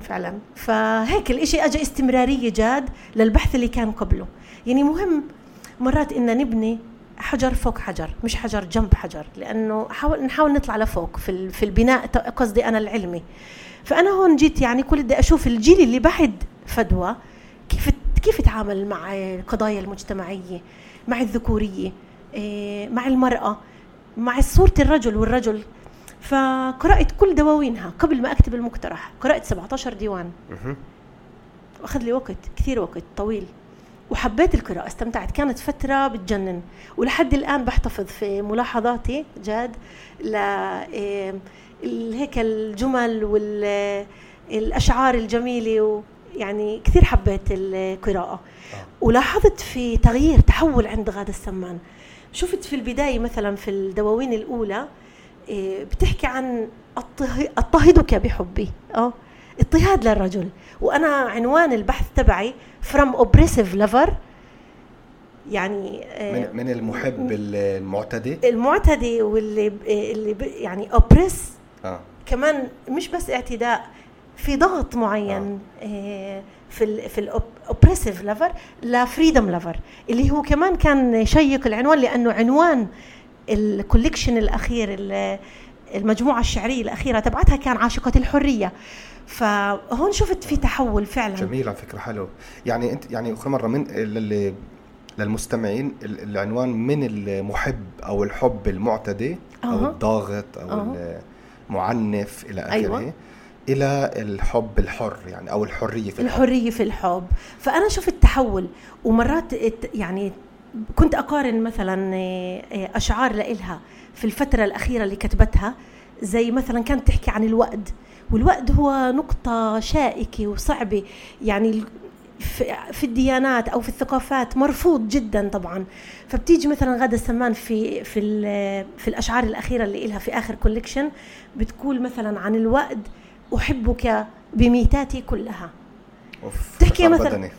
فعلا. فهيك الإشي اجى استمرارية جاد للبحث اللي كان قبله. يعني مهم مرات إن نبني حجر فوق حجر مش حجر جنب حجر لأنه حاول نحاول نطلع لفوق في في البناء قصدي أنا العلمي. فأنا هون جيت يعني كل بدي أشوف الجيل اللي بعد فدوى كيف كيف يتعامل مع القضايا المجتمعية مع الذكورية إيه، مع المرأة مع صورة الرجل والرجل. فقرأت كل دواوينها قبل ما أكتب المقترح. قرأت 17 ديوان. واخذ لي وقت كثير وقت طويل. وحبيت القراءة استمتعت. كانت فترة بتجنن. ولحد الآن بحتفظ في ملاحظاتي جاد ل إيه، هيك الجمل والأشعار الجميلة يعني كثير حبيت القراءة. آه. ولاحظت في تغيير تحول عند غادة السمان. شفت في البداية مثلا في الدواوين الأولى إيه، بتحكي عن اضطهدك بحبي. آه. اضطهاد للرجل. وأنا عنوان البحث تبعي from oppressive lover. يعني من, من المحب المعتدي. المعتدي واللي اللي يعني oppress. آه. كمان مش بس اعتداء في ضغط معين آه. آه، في ال في ال oppressive lover ل freedom lover اللي هو كمان كان شيق العنوان لأنه عنوان ال collection الأخير المجموعة الشعرية الأخيرة تبعتها كان عاشقة الحرية. فهون شفت في تحول فعلا جميل على فكرة حلو يعني أنت يعني اخر مرة من للي للمستمعين ال- العنوان من المحب أو الحب المعتدي أو. الضاغط أو أها. المعنف إلى آخره أيوة. إلى الحب الحر يعني أو الحرية في الحب الحرية في الحب فأنا شفت تحول ومرات ات- يعني كنت أقارن مثلا آه، أشعار لإلها في الفترة الأخيرة اللي كتبتها زي مثلا كانت تحكي عن الوأد والوأد هو نقطة شائكة وصعبة. يعني في- الديانات أو في الثقافات مرفوض جدا طبعا. فبتيجي مثلا غادة السمان في في في الأشعار الأخيرة اللي لها في آخر collection بتقول مثلا عن الوأد أحبك بميتاتي كلها. أوف، تحكي مثلاً- بدني.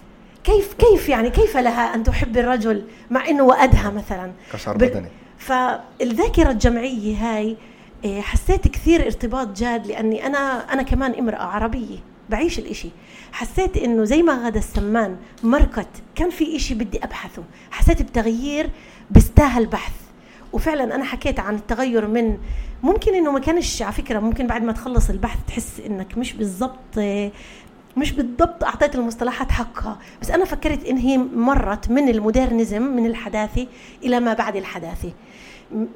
كيف كيف يعني كيف لها أن تحب الرجل مع إنه وأدها مثلا؟ بال- بدني. فالذاكرة الجمعية هاي حسيت كثير ارتباط جاد لأني أنا أنا كمان امرأة عربية بعيش الإشي. حسيت إنه زي ما غدا السمان مركت كان في إشي بدي أبحثه. حسيت بتغيير بيستاهل بحث. وفعلا أنا حكيت عن التغير من ممكن إنه ما كانش على فكرة ممكن بعد ما تخلص البحث تحس إنك مش بالضبط مش بالضبط أعطيت المصطلحات حقها. بس أنا فكرت إن هي مرت من ال modernism من الحداثة إلى ما بعد الحداثة.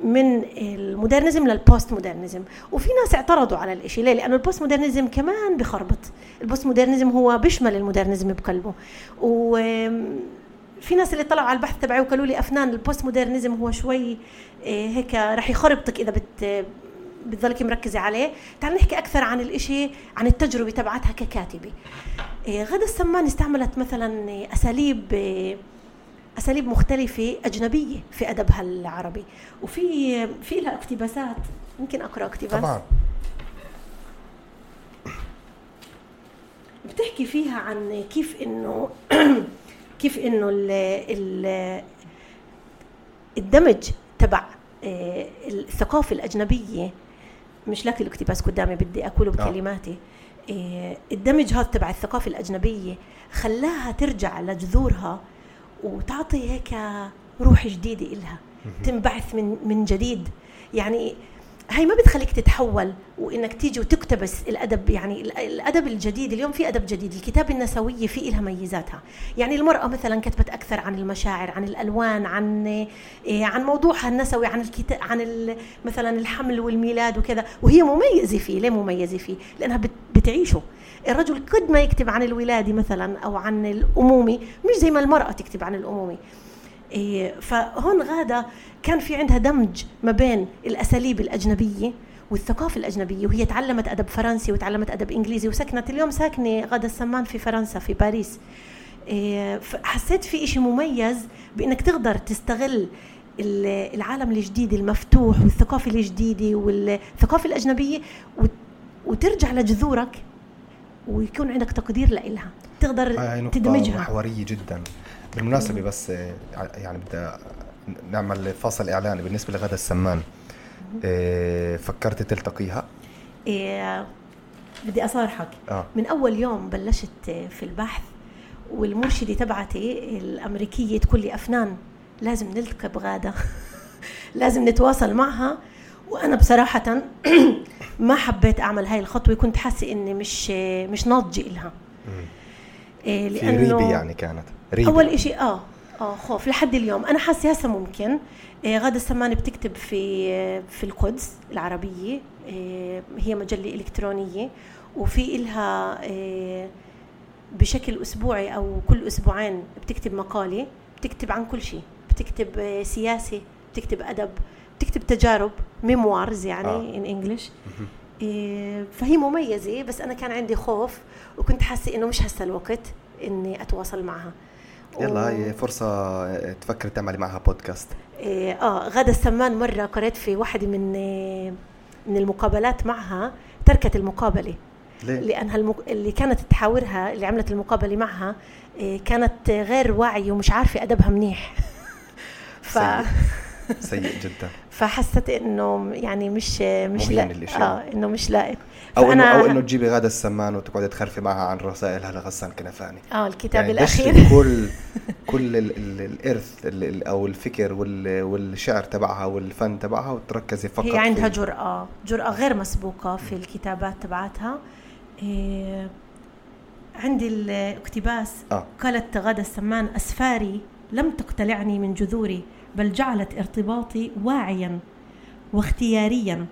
من ال modernism لل post modernism وفي ناس اعترضوا على الإشي. ليه؟ لأنه ال post modernism كمان بخربط. ال post modernism هو بيشمل ال modernism بقلبه. و في ناس اللي طلعوا على البحث تبعي وقالوا لي أفنان ال post modernism هو شوي آه، هيك رح يخربطك إذا بت بتضلك مركزة عليه. تعال نحكي أكثر عن الإشي عن التجربة تبعتها ككاتبة. إيه، غدا السمان استعملت مثلا أساليب أساليب مختلفة أجنبية في أدبها العربي. وفي في لها اقتباسات. ممكن أقرأ اقتباس؟ طبعا. بتحكي فيها عن كيف انه كيف إنه ال ال الدمج تبع آه، الثقافة الأجنبية مش لاقي الاقتباس قدامي بدي أقوله بكلماتي. آه، الدمج هذا تبع الثقافة الأجنبية خلاها ترجع لجذورها وتعطي هيك روح جديدة إلها. تنبعث من من جديد. يعني هي ما بتخليك تتحول وإنك تيجي وتقتبس الأدب يعني ال- الأدب الجديد اليوم في أدب جديد. الكتابة النسوية في لها ميزاتها. يعني المرأة مثلا كتبت أكثر عن المشاعر عن الألوان عن إيه، عن موضوعها النسوي عن الكتاب عن مثلا الحمل والميلاد وكذا. وهي مميزة فيه. ليه مميزة فيه؟ لأنها بت- بتعيشه. الرجل قد ما يكتب عن الولادة مثلا أو عن الامومه مش زي ما المرأة تكتب عن الامومه إيه، فهون غادة كان في عندها دمج ما بين الأساليب الأجنبية والثقافة الأجنبية وهي تعلمت أدب فرنسي وتعلمت أدب إنجليزي وسكنت. اليوم ساكنة غادة السمان في فرنسا في باريس. إيه، حسيت في إشي مميز بأنك تقدر تستغل ال- العالم الجديد المفتوح والثقافة الجديدة والثقافة الأجنبية وت- وترجع لجذورك ويكون عندك تقدير لإلها. تقدر هاي تدمجها. محورية جدا. بالمناسبة بس آه، يعني بدي نعمل فاصل إعلاني بالنسبة لغدا السمان. آه، فكرت تلتقيها؟ إيه بدي أصارحك. آه. من أول يوم بلشت في البحث والمرشدة تبعتي الأمريكية تقول لي أفنان لازم نلتقي بغادة. لازم نتواصل معها. وأنا بصراحة ما حبيت أعمل هاي الخطوة كنت حاسة إني مش مش ناضجة إلها. إيه في ريبة يعني كانت. ريبة. أول إشي آه آه خوف لحد اليوم. أنا حاسة هسه ممكن. إيه غادة السمان بتكتب في في القدس العربية. إيه هي مجلة إلكترونية. وفي إلها إيه بشكل أسبوعي أو كل أسبوعين بتكتب مقالة بتكتب عن كل شيء. بتكتب سياسة بتكتب أدب. بتكتب تجارب ميموارز يعني آه. ان انجلش إيه فهي مميزة بس أنا كان عندي خوف وكنت حاسة إنه مش هسه الوقت إني أتواصل معها. يلا و- هاي فرصة آه، تفكري تعملي معها بودكاست إيه، آه غادة السمان مرة قرأت في واحدة من إيه، من المقابلات معها تركت المقابلة. ليه؟ لأنها المق... اللي كانت تحاورها اللي عملت المقابلة معها إيه، كانت غير واعية ومش عارفة أدبها منيح. ف... سيء. جدا. فحست إنه يعني مش مش لا. آه إنه مش لائق. أو انه أو إنه تجيبي غاده السمان وتقعدي تخرفي معها عن رسائلها لغسان كنفاني آه الكتاب يعني الأخير. كل كل ال ال الإرث ال أو الفكر وال والشعر تبعها والفن تبعها وتركزي فقط هي عندها جرأة جرأة غير مسبوقة في الكتابات تبعتها. إيه عندي الاقتباس آه. قالت غادة السمان أسفاري لم تقتلعني من جذوري. بل جعلت ارتباطي واعيا واختياريا.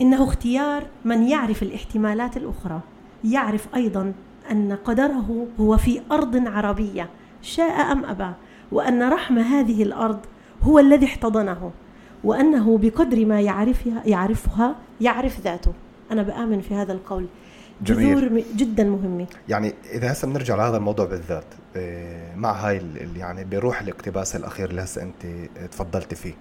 إنه اختيار من يعرف الاحتمالات الأخرى يعرف أيضا أن قدره هو في أرض عربية شاء أم أبى وأن رحم هذه الأرض هو الذي احتضنه وأنه بقدر ما يعرفها يعرفها يعرف ذاته. أنا بآمن في هذا القول. جذور جميل. جدا مهمه يعني إذا هسه بنرجع لهذا الموضوع بالذات آه، مع هاي يعني بروح الاقتباس الأخير اللي هسه أنت تفضلتي فيه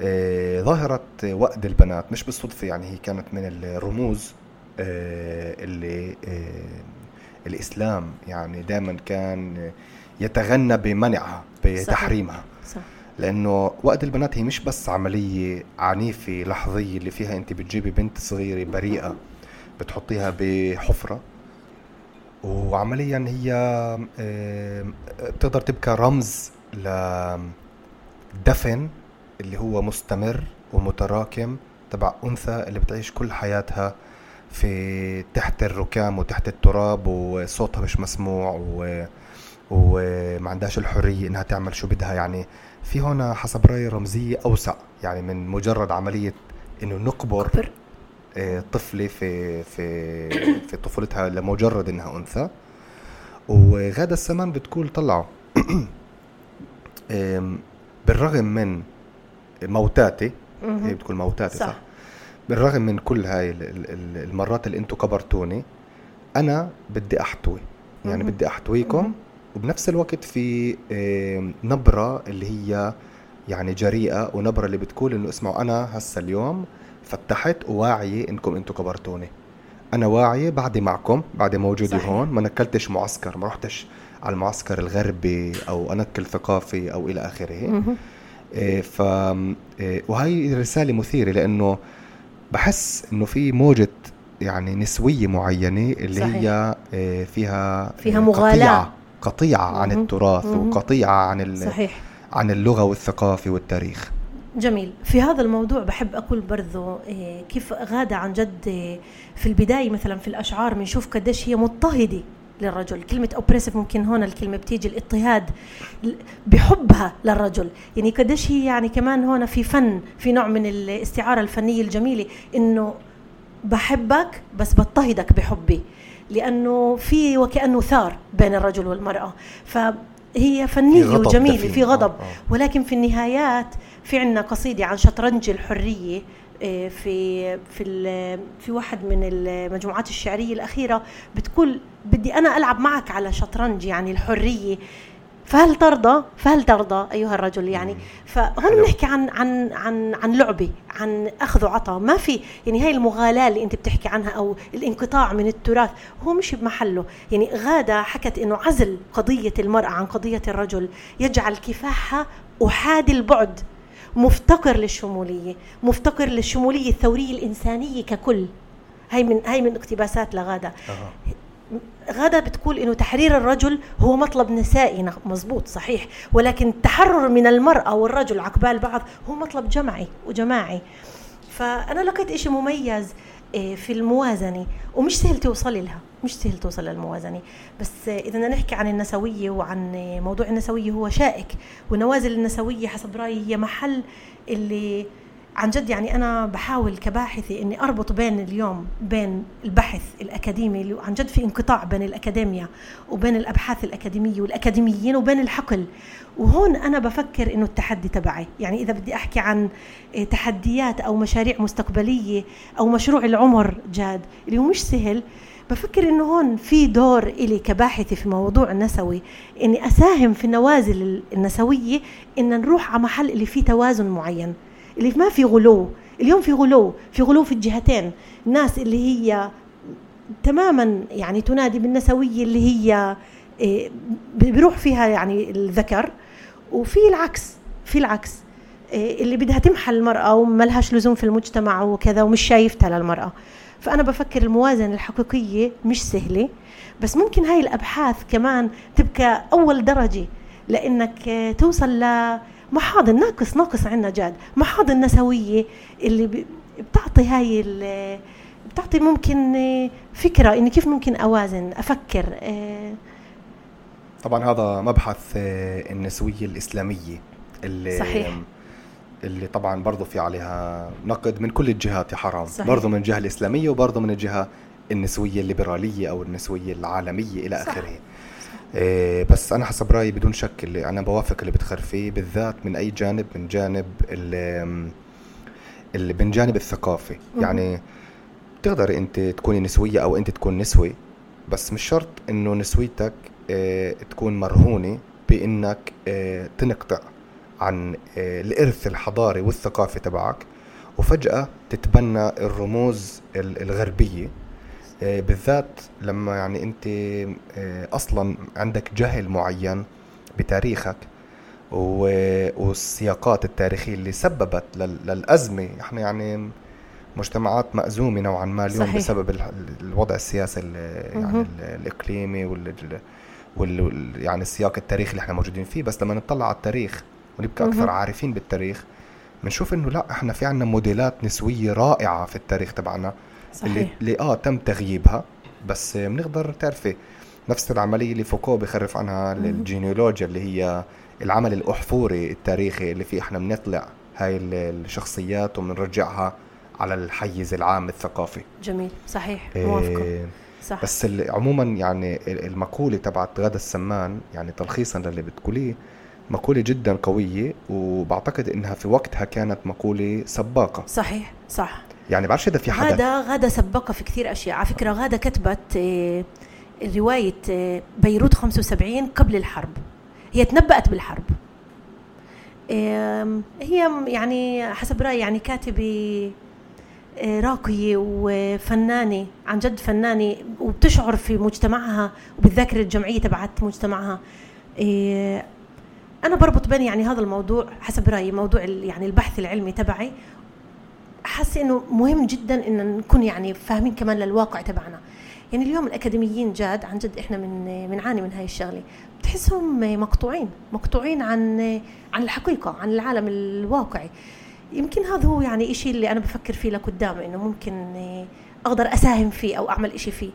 آه، ظاهرة وأد البنات مش بالصدفة يعني هي كانت من الرموز آه، اللي الإسلام يعني دائما كان يتغنى بمنعها بتحريمها صح. صح. لأنه وقت البنات هي مش بس عملية عنيفة لحظية اللي فيها أنت بتجيبي بنت صغيرة بريئة بتحطيها بحفرة. وعمليا هي بتقدر تبقى رمز لدفن اللي هو مستمر ومتراكم تبع أنثى اللي بتعيش كل حياتها في تحت الركام وتحت التراب وصوتها مش مسموع و وما عندهاش الحرية إنها تعمل شو بدها. يعني في هنا حسب رأيي رمزية أوسع يعني من مجرد عملية إنه نقبر. طفلة في في في طفولتها لمجرد إنها أنثى. وغادة السمان بتقول طلعوا. بالرغم من موتاتي هي بتقول موتاتي صح, صح. بالرغم من كل هاي المرات اللي أنتم كبرتوني أنا بدي أحتوي. يعني بدي أحتويكم. وبنفس الوقت في نبرة اللي هي يعني جريئة ونبرة اللي بتقول إنه اسمعوا أنا هسا اليوم فتحت وواعية انكم أنتم كبرتوني. أنا واعية بعدي معكم بعدي موجودة صحيح. هون ما نكلتش معسكر ما رحتش على المعسكر الغربي أو أنكل ثقافي أو إلى آخره. إيه ف إيه وهي رسالة مثيرة لأنه بحس إنه في موجة يعني نسوية معينة اللي صحيح. هي إيه فيها فيها مغالاة قطيعة عن التراث وقطيعة عن صحيح. عن اللغة والثقافة والتاريخ. جميل. في هذا الموضوع بحب أقول برضو إيه، كيف غادة عن جد إيه، في البداية مثلا في الأشعار بنشوف قديش هي مضطهدة للرجل. كلمة أوبريسيف ممكن هون الكلمة بتيجي الاضطهاد بحبها للرجل. يعني قديش هي يعني كمان هون في فن في نوع من الاستعارة الفنية الجميلة إنه بحبك بس بضطهدك بحبي. لأنه في وكأنه ثار بين الرجل والمرأة. فهي فنية وجميلة في غضب. آه، آه. ولكن في النهايات في عندنا قصيدة عن شطرنج الحرية آه، في في في واحد من المجموعات الشعرية الأخيرة بتقول بدي أنا ألعب معك على شطرنج يعني الحرية. فهل ترضى؟ فهل ترضى أيها الرجل يعني؟ فهون بنحكي عن عن عن عن لعبة عن أخذ وعطاء. ما في يعني هاي المغالاة اللي أنت بتحكي عنها أو الانقطاع من التراث هو مش بمحله. يعني غادة حكت إنه عزل قضية المرأة عن قضية الرجل. يجعل كفاحها أحادي البعد. مفتقر للشمولية مفتقر للشمولية الثورية الإنسانية ككل. هاي من هاي من اقتباسات لغادة. أه. غدا بتقول إنه تحرير الرجل هو مطلب نسائي مزبوط صحيح. ولكن التحرر من المرأة والرجل عقبال بعض هو مطلب جمعي وجماعي. فأنا لقيت إشي مميز آه، في الموازنة ومش سهل توصلي لها. مش سهل توصل للموازنة. بس إذا بدنا نحكي عن النسوية وعن موضوع النسوية هو شائك. والنوازل النسوية حسب رأيي هي محل اللي عن جد يعني أنا بحاول كباحثة إني أربط بين اليوم بين البحث الأكاديمي اللي عن جد في انقطاع بين الاكاديميا وبين الأبحاث الأكاديمية والأكاديميين وبين الحقل. وهون أنا بفكر إنه التحدي تبعي. يعني إذا بدي أحكي عن تحديات أو مشاريع مستقبلية أو مشروع العمر جاد اللي هو مش سهل. بفكر إنه هون في دور إلي كباحثة في موضوع النسوي إني أساهم في النوازل النسوية إن نروح على محل اللي فيه توازن معين اللي ما في غلو اليوم في غلو في غلو في الجهتين الناس اللي هي تماما يعني تنادي بالنسوية اللي هي إيه، بيروح فيها يعني الذكر وفي العكس في العكس إيه، اللي بدها تمحى المرأة وما لهاش لزوم في المجتمع وكذا ومش شايفتها للمرأة. فأنا بفكر الموازنة الحقيقية مش سهلة بس ممكن هاي الأبحاث كمان تبقى أول درجة لأنك توصل ل محاضن ناقص ناقص عندنا جاد محاضن نسوية اللي بتعطي هاي بتعطي ممكن فكرة إني كيف ممكن أوازن أفكر آه، طبعا هذا مبحث آه، النسوية الإسلامية اللي صحيح. اللي طبعا برضه في عليها نقد من كل الجهات يا حرام صحيح. برضه من الجهة الإسلامية وبرضه من الجهة النسوية الليبرالية أو النسوية العالمية إلى. آخره إيه بس أنا حسب رأيي بدون شك اللي أنا بوافق اللي بتخر فيه بالذات من أي جانب من جانب اللي, اللي من جانب الثقافي مهم. يعني بتقدري أنت تكوني نسوية أو أنت تكون نسوي بس مش شرط إنه نسويتك آه تكون مرهونة بإنك آه تنقطع عن آه الإرث الحضاري والثقافي تبعك وفجأة تتبنى الرموز ال- الغربية. آه، بالذات لما يعني أنت آه، أصلا عندك جهل معين بتاريخك والسياقات التاريخية اللي سببت لل- للأزمة. إحنا يعني مجتمعات مأزومة نوعا ما اليوم صحيح. بسبب ال- الوضع السياسي ال- يعني الإقليمي وال- يعني السياق التاريخي اللي إحنا موجودين فيه. بس لما نطلع على التاريخ ونبقى مهم. عارفين بالتاريخ. بنشوف إنه لا إحنا في عنا موديلات نسوية رائعة في التاريخ تبعنا اللي, صحيح. اللي آه تم تغييبها بس بنقدر تعرفي نفس العملية اللي فوكو بخرف عنها. الجينيولوجيا اللي هي العمل الأحفوري التاريخي اللي فيه إحنا بنطلع هاي ال- الشخصيات وبنرجعها على الحيز العام الثقافي. جميل صحيح موافقة. إيه صح. بس عموما يعني ال- المقولة تبعت غدا السمان يعني تلخيصا للي بتقوليه مقولة جدا قوية وبعتقد إنها في وقتها كانت مقولة سباقة. صحيح صح. يعني بعرفش إذا في حدا. غادة غادة سبقة في كثير أشياء. على فكرة غادة كتبت آه، رواية آه، بيروت 75 قبل الحرب. هي تنبأت بالحرب. هي يعني حسب رأيي يعني كاتبة آه، راقية وفنانة عن جد فنانة وبتشعر في مجتمعها وبالذاكرة الجمعية تبعت مجتمعها. أنا بربط بين يعني هذا الموضوع حسب رأيي موضوع يعني البحث العلمي تبعي. حاسه إنه مهم جدا إن نكون يعني فاهمين كمان للواقع تبعنا. يعني اليوم الأكاديميين جاد عن جد إحنا من بنعاني من هاي الشغلة. بتحسهم مقطوعين مقطوعين عن عن الحقيقة عن العالم الواقعي. يمكن هذا هو يعني إشي اللي أنا بفكر فيه لقدام إنه ممكن أقدر أساهم فيه أو أعمل إشي فيه.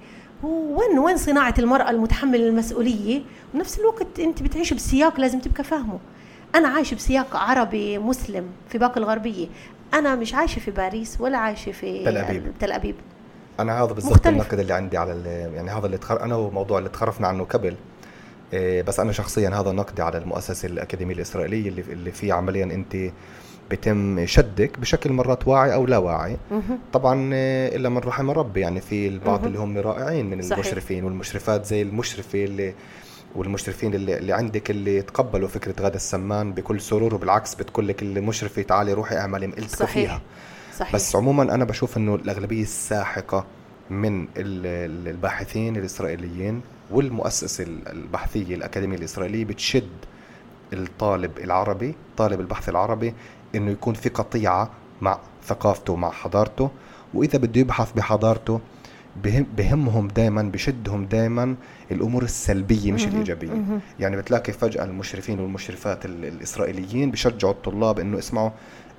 هو وين وين صناعة المرأة المتحمله المسؤولية؟ وبنفس الوقت أنت بتعيش بسياق لازم تبقى فاهمه. أنا عايشة بسياق عربي مسلم في باقي الغربية. أنا مش عايشة في باريس ولا عايشة في تل أبيب. تل أبيب. أنا هذا بالضبط. النقد اللي عندي على يعني هذا اللي تخر... أنا وموضوع اللي تخرفنا عنه قبل. إيه، بس أنا شخصيا هذا نقدي على المؤسسة الأكاديمية الإسرائيلية اللي اللي فيه عمليا أنت بتم شدك بشكل مرات واعي أو لا واعي. طبعا إيه، إلا من رحم ربي يعني في البعض. اللي هم رائعين من صحيح. المشرفين والمشرفات زي المشرفه اللي والمشرفين اللي, اللي عندك اللي تقبلوا فكرة غدا السمان بكل سرور وبالعكس بتقول لك المشرفه تعالي روحي اعملي مقلتك صحيح. فيها صحيح بس عموما أنا بشوف إنه الأغلبية الساحقة من ال- ال- الباحثين الإسرائيليين والمؤسسه ال- البحثيه الاكاديميه الاسرائيليه بتشد الطالب العربي طالب البحث العربي إنه يكون في قطيعة مع ثقافته مع حضارته وإذا بده يبحث بحضارته بهم بهمهم دائما بشدهم دائما الأمور السلبية مش. الإيجابية. يعني بتلاقي فجأة المشرفين والمشرفات ال- الإسرائيليين بشجعوا الطلاب إنه اسمعوا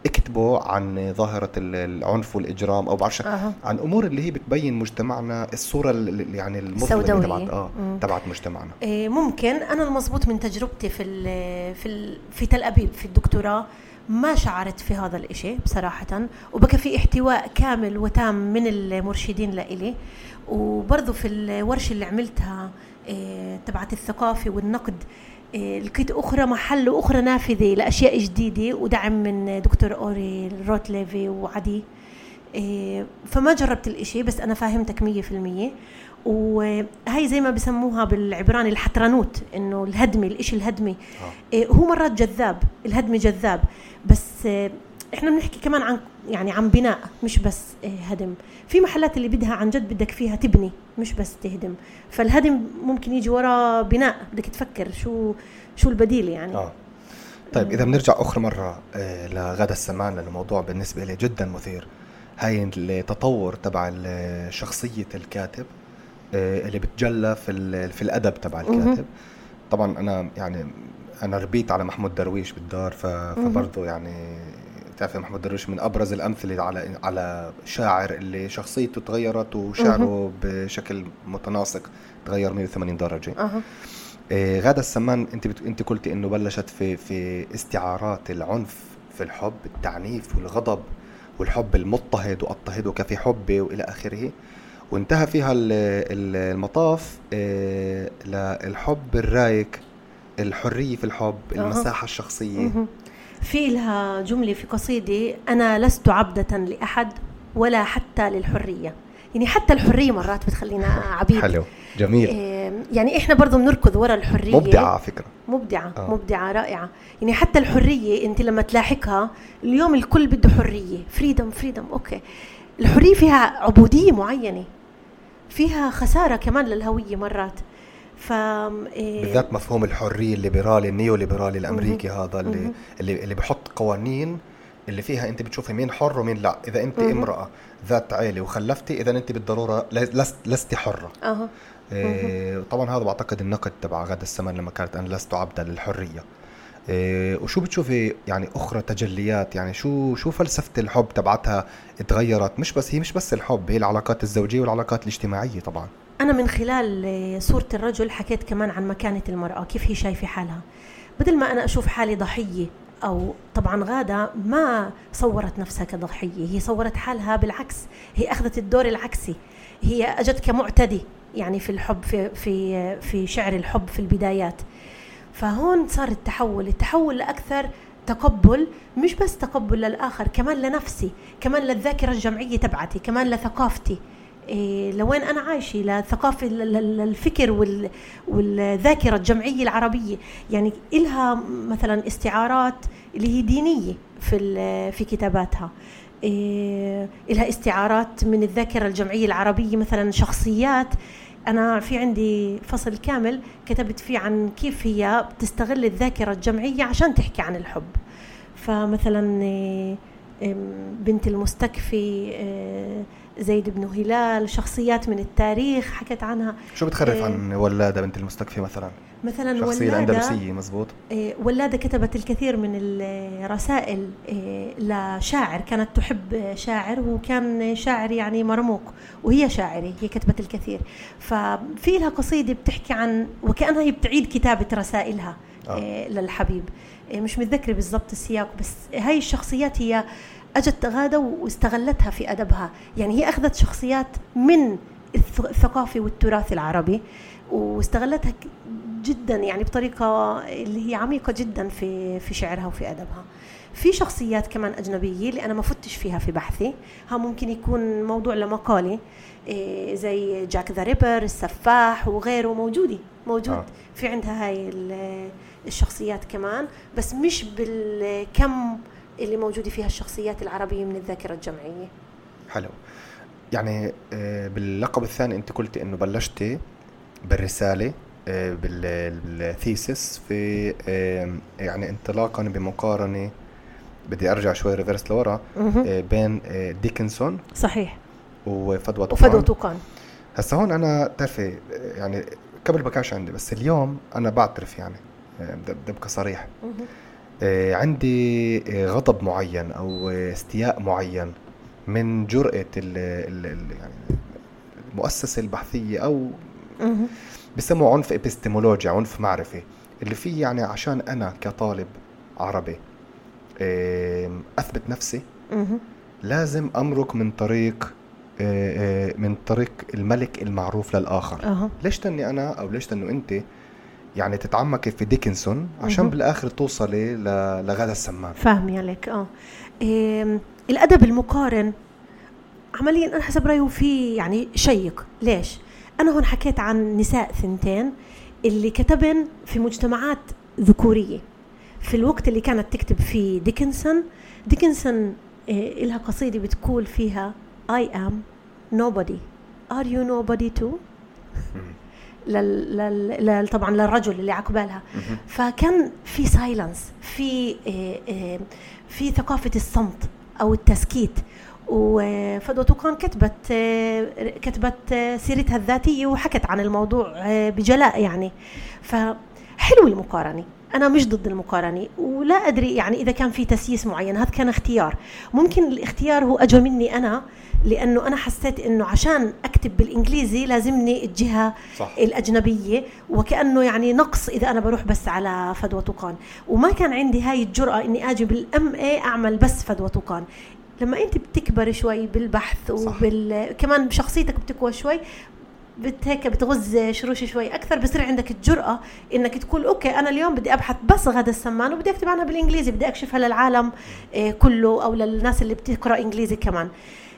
اكتبوا عن ظاهرة ال- العنف والإجرام أو بعرفش أها. عن أمور اللي هي بتبين مجتمعنا الصورة ال- ال- يعني المظلمة. تبعت آه. تبعت مجتمعنا إيه، ممكن أنا المضبوط من تجربتي في ال في ال في تل أبيب في الدكتوراه ما شعرت في هذا الإشي بصراحة وبقى في احتواء كامل وتام من المرشدين لإلي. وبرضه في الورشة اللي عملتها إيه، تبعت الثقافة والنقد إيه، لقيت أخرى محل وأخرى نافذة لأشياء جديدة ودعم من دكتور أوري روتليفي وعدي. إيه، فما جربت الإشي بس أنا فاهمتك مية في المية. وهي زي ما بسموها بالعبراني الحترانوت إنه الهدمي الإشي الهدمي. آه. إيه، هو مرات جذاب الهدم جذاب. بس آه، إحنا بنحكي كمان عن يعني عن بناء مش بس آه، هدم. في محلات اللي بدها عن جد بدك فيها تبني مش بس تهدم. فالهدم ممكن يجي ورا بناء بدك تفكر شو شو البديل يعني. آه. طيب إذا بنرجع أخرى مرة آه، لغدا السمان لأنه الموضوع بالنسبة لي جدا مثير. هاي التطور تبع شخصية الكاتب. اللي بتجلى في في الأدب تبع. الكاتب. طبعا أنا يعني أنا ربيت على محمود درويش بالدار فبرضه يعني بتعرفي محمود درويش من أبرز الأمثلة على على شاعر اللي شخصيته تغيرت وشعره بشكل متناسق تغير 180 درجة. إيه غادة السمان أنت بت... أنت قلتي إنه بلشت في في استعارات العنف في الحب التعنيف والغضب والحب المضطهد واضطهدك في حبي وإلى آخره. وانتهى فيها المطاف إيه للحب الرايق الحرية في الحب المساحة الشخصية. في لها جملة في قصيدة أنا لست عبدة لأحد ولا حتى للحرية. يعني حتى الحرية مرات بتخلينا عبيد حلو. جميل. يعني إحنا برضه بنركض ورا الحرية. مبدعة على فكرة. مبدعة. آه. مبدعة رائعة. يعني حتى الحرية أنت لما تلاحقها اليوم الكل بده حرية. freedom freedom okay. الحرية فيها عبودية معينة. فيها خسارة كمان للهوية مرات. ف إيه بالذات مفهوم الحرية الليبرالي النيو ليبرالي الامريكي هذا اللي اللي اللي بحط قوانين اللي فيها أنت بتشوفي مين حر ومين لا. إذا أنت امرأة ذات عيلة وخلفتي إذا أنت بالضرورة لست لست حرة. أها. إيه طبعا هذا بعتقد النقد تبع غادة السمان لما قالت أنا لست عبدا للحرية. وشو بتشوفي يعني أخرى تجليات؟ يعني شو شو فلسفة الحب تبعتها تغيرت مش بس هي مش بس الحب هي العلاقات الزوجية والعلاقات الاجتماعية طبعا. أنا من خلال صورة الرجل حكيت كمان عن مكانة المرأة كيف هي شايفة حالها. بدل ما أنا أشوف حالي ضحية أو طبعا غادة ما صورت نفسها كضحية هي صورت حالها بالعكس. هي أخذت الدور العكسي. هي أجت كمعتدي يعني في الحب في في في شعر الحب في البدايات. فهون صار التحول التحول لأكثر تقبل مش بس تقبل للآخر كمان لنفسي كمان للذاكرة الجمعية تبعتي كمان لثقافتي. إيه لوين أنا عايشة؟ لثقافة الفكر والذاكرة الجمعية العربية. يعني إلها مثلا استعارات اللي هي دينية في في كتاباتها. إيه إلها استعارات من الذاكرة الجمعية العربية مثلا شخصيات. أنا في عندي فصل كامل كتبت فيه عن كيف هي بتستغل الذاكرة الجمعية عشان تحكي عن الحب. فمثلا إيه بنت المستكفي إيه زيد بن هلال شخصيات من التاريخ حكت عنها. شو بتخرف إيه عن ولادة بنت المستكفي مثلا؟ مثلا شخصية ولادة الأندلسية مزبوط؟ إيه ولادة كتبت الكثير من الرسائل إيه لشاعر كانت تحب شاعر وكان شاعر يعني مرموق وهي شاعرة هي كتبت الكثير. ففي لها قصيدة بتحكي عن وكأنها هي بتعيد كتابة رسائلها آه. إيه للحبيب. إيه مش متذكرة بالضبط السياق بس هاي الشخصيات هي أجت غاده واستغلتها في أدبها. يعني هي أخذت شخصيات من الثقافه والتراث العربي واستغلتها جدا يعني بطريقة اللي هي عميقة جدا في في شعرها وفي أدبها. في شخصيات كمان أجنبية اللي أنا ما فتش فيها في بحثي. ها ممكن يكون موضوع لمقالي إيه زي Jack the Ripper السفاح وغيره موجودة موجود آه. في عندها هاي الشخصيات كمان. بس مش بالكم اللي موجودة فيها الشخصيات العربية من الذاكرة الجمعية. حلو. يعني آه، باللقب الثاني انت قلتي انه بلشتي بالرسالة آه، بال thesis في يعني انطلاقا بمقارنة بدي أرجع شوي ريفرس لورا آه، بين ديكنسون صحيح. وفدوى طوقان وفدوى طوقان هسا هون أنا بتعرفي يعني قبل ما كانش عندي بس اليوم أنا بعترف يعني بدي أبقى صريح. آه، عندي آه، غضب معين أو استياء معين من جرأة ال ال يعني المؤسسة البحثية أو بسموه عنف ابستمولوجيا عنف معرفي اللي فيه يعني عشان أنا كطالب عربي أثبت نفسي. لازم امرق من طريق آه، من طريق الملك المعروف للآخر. ليش تني أنا أو ليش تنو أنت يعني تتعمقي في ديكنسون عشان بالآخر توصلي لغدا السمان فاهمه عليك آه. إيه الأدب المقارن عمليا أنا حسب رايي في يعني شيق. ليش؟ أنا هون حكيت عن نساء ثنتين اللي كتبن في مجتمعات ذكورية. في الوقت اللي كانت تكتب فيه ديكنسون ديكنسون إيه لها قصيدة بتقول فيها I am nobody. Are you nobody too? لل... لل... طبعا للرجل اللي عقبالها فكان في silence في آه، آه، في ثقافة الصمت أو التسكيت. وفدوى توقان كتبت آه، كتبت سيرتها الذاتية وحكت عن الموضوع بجلاء يعني. فحلو المقارنة. أنا مش ضد المقارنة ولا أدري يعني إذا كان في تسييس معين هذا كان اختيار. ممكن الاختيار هو اجى مني أنا لأنه أنا حسيت إنه عشان أكتب بالإنجليزي لازمني الجهة صح. الأجنبية وكأنه يعني نقص إذا أنا بروح بس على فدوى طوقان وما كان عندي هاي الجرأة إني آجي بالام اي أعمل بس فدوى طوقان لما أنت بتكبر شوي بالبحث وبال كمان شخصيتك بتقوى شوي بت هيك بتغز شروشي شوي أكثر بصير عندك الجرأة إنك تقول أوكي أنا اليوم بدي أبحث بس غدا السمان وبدي أكتب عنها بالإنجليزي بدي أكشفها للعالم آه، كله أو للناس اللي بتقرأ إنجليزي كمان.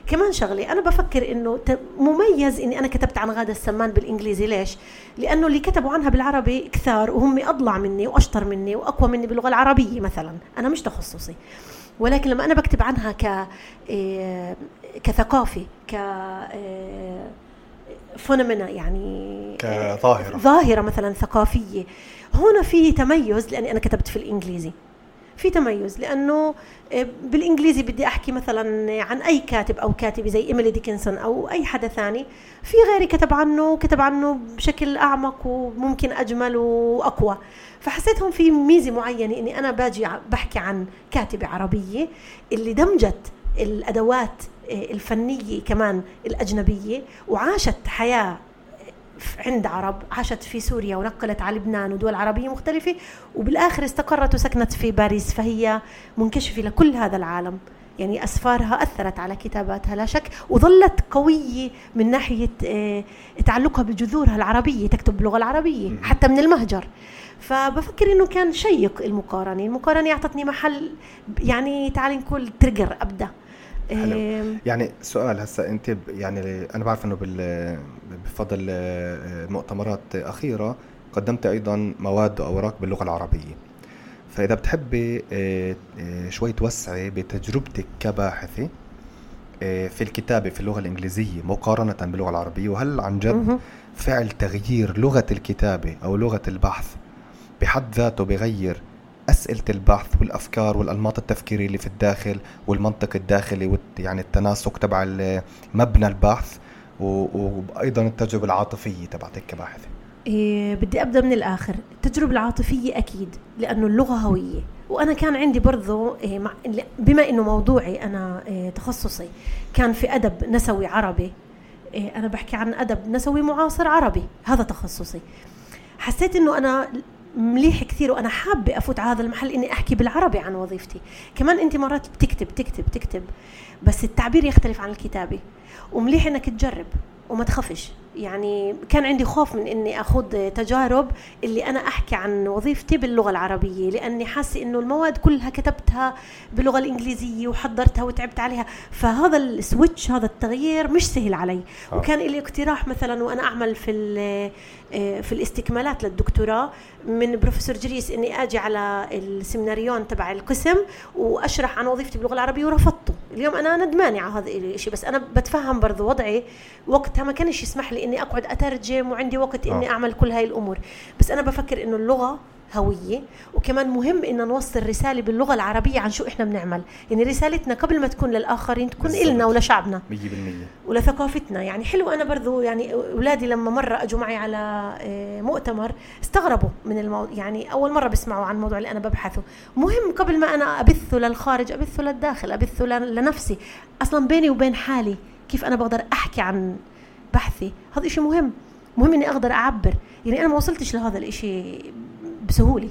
كمان شغلة أنا بفكر إنه مميز إني أنا كتبت عن غادة السمان بالإنجليزي. ليش؟ لأنه اللي كتبوا عنها بالعربي كثار وهم أضلع مني وأشطر مني وأقوى مني باللغة العربية مثلا. أنا مش تخصصي. ولكن لما أنا بكتب عنها ك آه، كثقافه ك فونمنا يعني كظاهره ظاهرة. مثلا ثقافية. هنا في تميز لأني أنا كتبت في الإنجليزي. في تميز لأنه آه، بالإنجليزي بدي أحكي مثلا عن أي كاتب أو كاتبة زي إيميلي ديكنسون أو أي حدا ثاني. في غيري كتب عنه كتب عنه بشكل أعمق وممكن أجمل وأقوى. فحسيت هون في ميزة معينة إني أنا باجي بحكي عن كاتبة عربية اللي دمجت الأدوات الفنية كمان الأجنبية وعاشت حياة عند عرب عاشت في سوريا ونقلت على لبنان ودول عربية مختلفة وبالآخر استقرت وسكنت في باريس فهي منكشفة لكل هذا العالم. يعني أسفارها أثرت على كتاباتها لا شك وظلت قوية من ناحية آه، تعلقها بجذورها العربية تكتب باللغة العربية حتى من المهجر. فبفكر إنه كان شيق المقارنة المقارنة أعطتني محل يعني تعالي نقول تريجر ابدا حلو. يعني سؤال هسا انت يعني أنا بعرف انه بفضل آه، مؤتمرات اخيرة قدمت أيضا مواد وأوراق باللغة العربية. فإذا بتحبي آه، آه، شوي توسعي بتجربتك كباحثة في الكتابة في اللغة الإنجليزية مقارنة باللغة العربية وهل عن جد فعل تغيير لغة الكتابة أو لغة البحث بحد ذاته بغير أسئلة البحث والأفكار والأنماط التفكيرية اللي في الداخل والمنطق الداخلي يعني التناسق تبع مبنى البحث وأيضا التجربة العاطفية تبعتك كباحثة. إيه بدي أبدأ من الآخر. التجربة العاطفية أكيد لأنه اللغة هوية. وأنا كان عندي برضه إيه بما إنه موضوعي أنا إيه تخصصي كان في أدب نسوي عربي. إيه أنا بحكي عن أدب نسوي معاصر عربي. هذا تخصصي. حسيت إنه أنا مليح كثير وأنا حابة أفوت على هذا المحل إني أحكي بالعربي عن وظيفتي. كمان أنت مرات بتكتب تكتب تكتب بس التعبير يختلف عن الكتابة. ومليح إنك تجرب وما تخافش. يعني كان عندي خوف من إني اخذ تجارب اللي أنا أحكي عن وظيفتي باللغة العربية لأني حاسة إنه المواد كلها كتبتها باللغة الإنجليزية وحضرتها وتعبت عليها. فهذا ال switch هذا التغيير مش سهل علي. آه. وكان لي اقتراح مثلا وأنا أعمل في آه، في الاستكمالات للدكتوراه من بروفيسور جريس إني آجي على ال סמינריון تبع القسم وأشرح عن وظيفتي باللغة العربية ورفضته. اليوم أنا ندمانة على هذا الشيء بس أنا بتفهم برضه وضعي. وقتها ما كانش يسمح لي إني أقعد أترجم وعندي وقت إني آه. أعمل كل هاي الأمور. بس أنا بفكر إنه اللغة هوية وكمان مهم إن نوصل رسالة باللغة العربية عن شو إحنا بنعمل. يعني رسالتنا قبل ما تكون للآخرين تكون إلنا ولشعبنا. 100% ولثقافتنا. يعني حلو أنا برضو يعني أولادي لما مرة أجوا معي على آه، مؤتمر استغربوا من الموضوع يعني أول مرة بيسمعوا عن الموضوع اللي أنا ببحثه. مهم قبل ما أنا أبثه للخارج أبثه للداخل أبثه لنفسي. أصلا بيني وبين حالي كيف أنا بقدر أحكي عن بحثي. هذا إشي مهم. مهم إني أقدر أعبر. يعني أنا ما وصلتش لهذا الإشي بسهولة.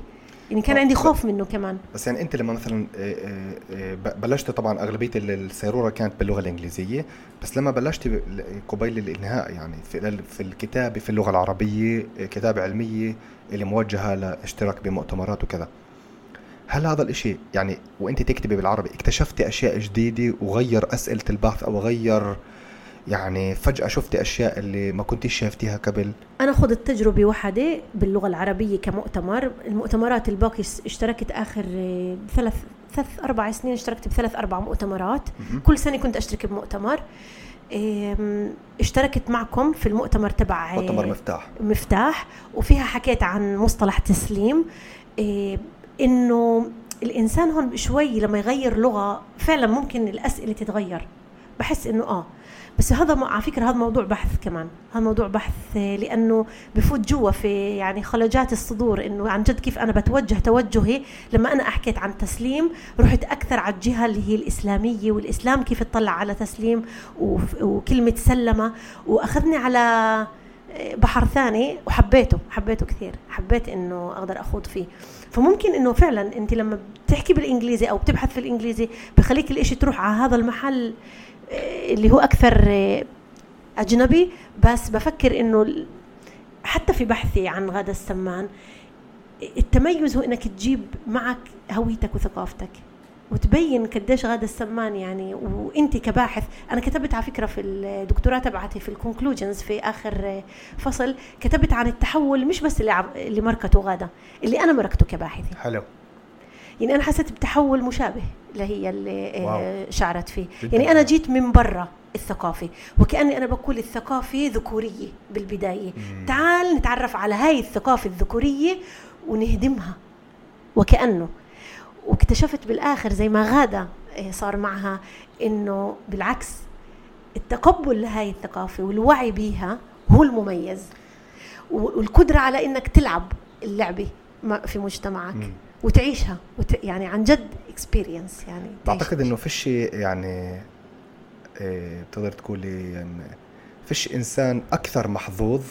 يعني كان عندي خوف منه كمان. بس يعني أنت لما مثلا آه، آه، آه، بلشت طبعا أغلبية السيروره كانت باللغة الإنجليزية بس لما بلشت قبيل الإنهاء يعني في في الكتابة في اللغة العربية كتابة علمية اللي موجهة لاشتراك بمؤتمرات وكذا. هل هذا الإشي يعني وأنت تكتبي بالعربي اكتشفتي أشياء جديدة وغير أسئلة البحث أو غير يعني فجأة شفتي أشياء اللي ما كنتيش شافتيها قبل؟ أنا خذت تجربة واحدة باللغة العربية كمؤتمر. المؤتمرات الباقي اشتركت آخر ثلاث ثلاث أربع سنين اشتركت بثلاث أربع مؤتمرات. كل سنة كنت أشترك بمؤتمر. اشتركت معكم في المؤتمر تبع مؤتمر مفتاح. مفتاح. وفيها حكيت عن مصطلح تسليم. إنه الإنسان هون شوي لما يغير لغة فعلا ممكن الأسئلة تتغير. بحس إنه آه بس هذا على فكرة هذا موضوع بحث كمان. هذا موضوع بحث لأنه بفوت جوا في يعني خلجات الصدور إنه عن جد كيف أنا بتوجه توجهي. لما أنا حكيت عن تسليم رحت أكثر على الجهة اللي هي الإسلامية والإسلام كيف اطلع على تسليم وكلمة سلمة. وأخذني على بحر ثاني وحبيته حبيته كثير. حبيت إنه أقدر أخوض فيه. فممكن إنه فعلا أنت لما بتحكي بالإنجليزي أو بتبحث في الإنجليزي بخليك الإشي تروح على هذا المحل اللي هو أكثر أجنبي بس بفكر إنه حتى في بحثي عن غادة السمان التميز هو إنك تجيب معك هويتك وثقافتك وتبين قديش غادة السمان يعني وإنت كباحث أنا كتبت على فكرة في الدكتوراه تبعتي في ال conclusions في آخر فصل كتبت عن التحول مش بس اللي. اللي مركته غادة اللي أنا مركته كباحثه حلو يعني أنا حسيت بتحول مشابه لهي اللي wow. شعرت فيه يعني أنا جيت من برا الثقافة وكأني أنا بقول الثقافة ذكورية بالبداية مم. تعال نتعرف على هاي الثقافة الذكورية ونهدمها وكأنه واكتشفت بالآخر زي ما غادة إيه، صار معها إنه بالعكس التقبل لهاي الثقافة والوعي بيها هو المميز والقدرة على إنك تلعب اللعبة في مجتمعك مم. وتعيشها وت... يعني عن جد اكسبيرينس يعني بعتقد إنه فيش يعني إيه بتقدر تقولي يعني فيش إنسان أكثر محظوظ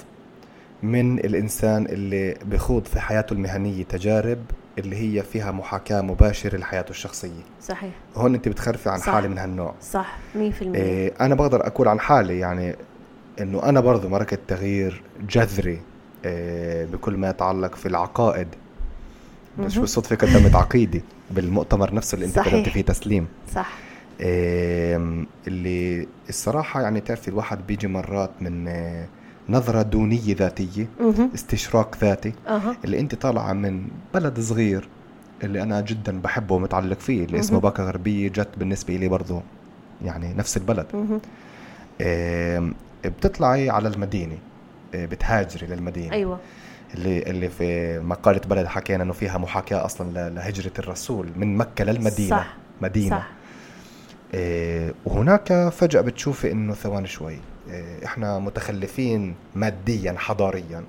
من الإنسان اللي بخوض في حياته المهنية تجارب اللي هي فيها محاكاة مباشرة لحياته الشخصية. صحيح. هون أنت بتخرفي عن صح. حالي من هالنوع. صح 100% إيه أنا بقدر أقول عن حالي يعني إنه أنا برضه مركت تغيير جذري إيه بكل ما يتعلق في العقائد مش بالصدفة قدمت عقيدة بالمؤتمر نفسه اللي انت قدمت فيه تسليم. صح. اللي الصراحة يعني تعرفي الواحد بيجي مرات من إيه نظرة دونية ذاتية استشراق ذاتي اللي انت طالعة من بلد صغير اللي أنا جدا بحبه ومتعلق فيه اللي اسمه باكا غربية جت بالنسبة لي برضه يعني نفس البلد. بتطلعي على المدينة بتهاجري للمدينة. أيوه. اللي اللي في مقالة بلد حكينا إنه فيها محاكاة أصلا لهجرة الرسول من مكة للمدينة. صح مدينة. صح. وهناك فجأة بتشوفي إنه ثواني شوي. آه، إحنا متخلفين ماديا حضاريا.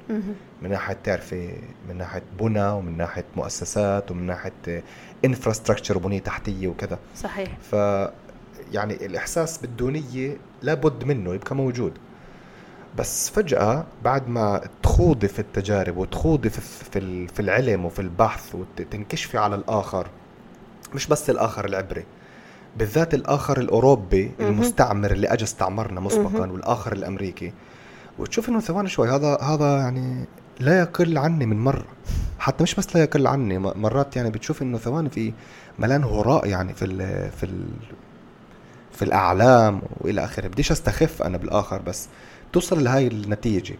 من ناحية تعرفي من ناحية بنى ومن ناحية مؤسسات ومن ناحية انفراستراكشر وبنيه تحتية وكذا. صحيح. ف يعني الإحساس بالدونية لابد منه يبقى موجود. بس فجأة بعد ما تخوضي في التجارب وتخوضي في في في العلم وفي البحث وتنكشفي على الآخر مش بس الآخر العبري بالذات الآخر الأوروبي المستعمر اللي أجى استعمرنا مسبقا والآخر الأمريكي. وتشوف إنه ثواني شوي هذا هذا يعني لا يقل عني من مرة حتى مش بس لا يقل عني مرات يعني بتشوف إنه ثواني في ملان هراء يعني في ال في ال في الأعلام وإلى آخره. بديش أستخف أنا بالآخر بس توصل لهي النتيجة.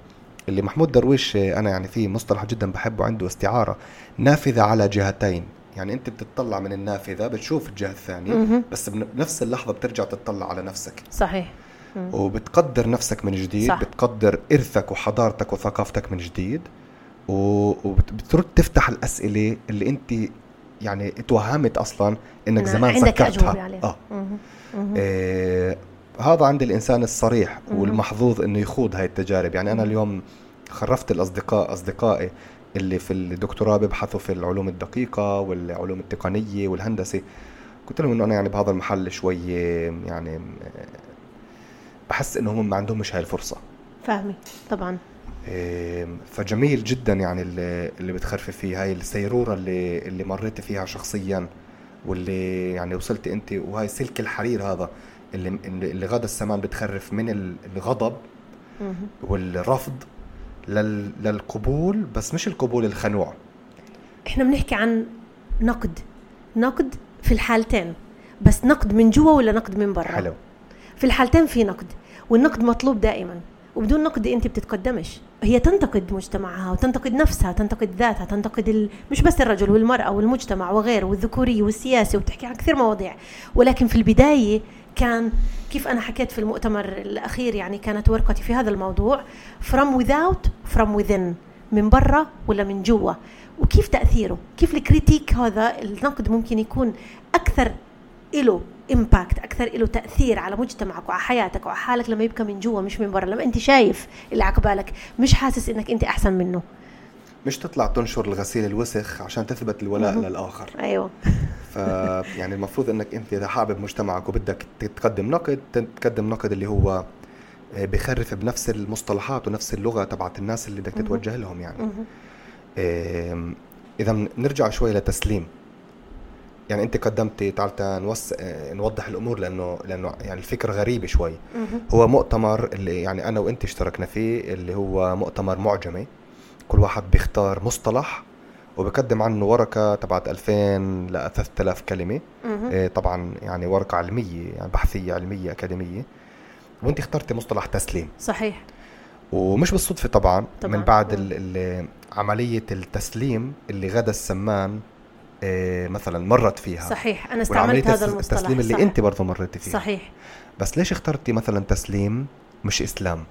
اللي محمود درويش أنا يعني في مصطلح جدا بحبه عنده استعارة نافذة على جهتين. يعني أنت بتطلع من النافذة بتشوف الجهة الثانية بس بنفس اللحظة بترجع تطلع على نفسك. صحيح. وبتقدر نفسك من جديد صح. بتقدر إرثك وحضارتك وثقافتك من جديد وبترد تفتح الأسئلة اللي أنت يعني توهمت أصلا إنك زمان سكرتها آه. إيه هذا عند الإنسان الصريح والمحظوظ إنه يخوض هاي التجارب. يعني أنا اليوم خرفت الأصدقاء أصدقائي اللي في الدكتوراه بيبحثوا في العلوم الدقيقة والعلوم التقنية والهندسة. قلت لهم إنه أنا يعني بهذا المحل شوي يعني بحس إنه هم ما عندهم مش هاي الفرصة. فاهمي طبعا. فجميل جدا يعني اللي, اللي بتخرفي فيه. هاي السيرورة اللي اللي مريتي فيها شخصيا واللي يعني وصلتي أنت وهاي سلك الحرير هذا. اللي اللي غدا السمان بتخرف من الغضب والرفض لل... للقبول بس مش القبول الخنوع. إحنا بنحكي عن نقد نقد في الحالتين بس نقد من جوا ولا نقد من برا؟ حلو. في الحالتين في نقد والنقد مطلوب دائما وبدون نقد أنت بتتقدمش. هي تنتقد مجتمعها وتنتقد نفسها تنتقد ذاتها تنتقد ال... مش بس الرجل والمرأة والمجتمع وغيره والذكورية والسياسة وبتحكي عن كثير مواضيع. ولكن في البداية كان كيف أنا حكيت في المؤتمر الأخير يعني كانت ورقتي في هذا الموضوع from without from within من برا ولا من جوا؟ وكيف تأثيره؟ كيف ال critique هذا النقد ممكن يكون أكثر له impact أكثر له تأثير على مجتمعك وعلى حياتك وعلى حالك لما يبقى من جوا مش من برا؟ لما أنت شايف اللي عقبالك مش حاسس إنك أنت أحسن منه. مش تطلع تنشر الغسيل الوسخ عشان تثبت الولاء للآخر. أيوه. ف يعني المفروض إنك أنت إذا حابب مجتمعك وبدك تقدم نقد تقدم نقد اللي هو آه، بخرف بنفس المصطلحات ونفس اللغة تبعت الناس اللي بدك تتوجه لهم يعني. إذا نرجع شوي لتسليم. يعني أنت قدمتي تعال نوس... آه، نوضح الأمور لأنه لأنه يعني الفكرة غريبه شوي. هو مؤتمر اللي يعني أنا وأنت اشتركنا فيه اللي هو مؤتمر معجمي كل واحد بيختار مصطلح وبقدم عنه ورقة تبعت 2000 ل 3000 كلمة. إيه طبعا يعني ورقة علمية يعني بحثية علمية أكاديمية. وأنت اخترتي مصطلح تسليم. صحيح. ومش بالصدفة طبعا, طبعاً. من بعد ال ال عملية التسليم اللي غدا السمان إيه مثلا مرت فيها. صحيح. أنا استعملت هذا المصطلح. التسليم اللي صح. أنت برضه مريتي فيه صحيح. بس ليش اخترتي مثلا تسليم مش إسلام؟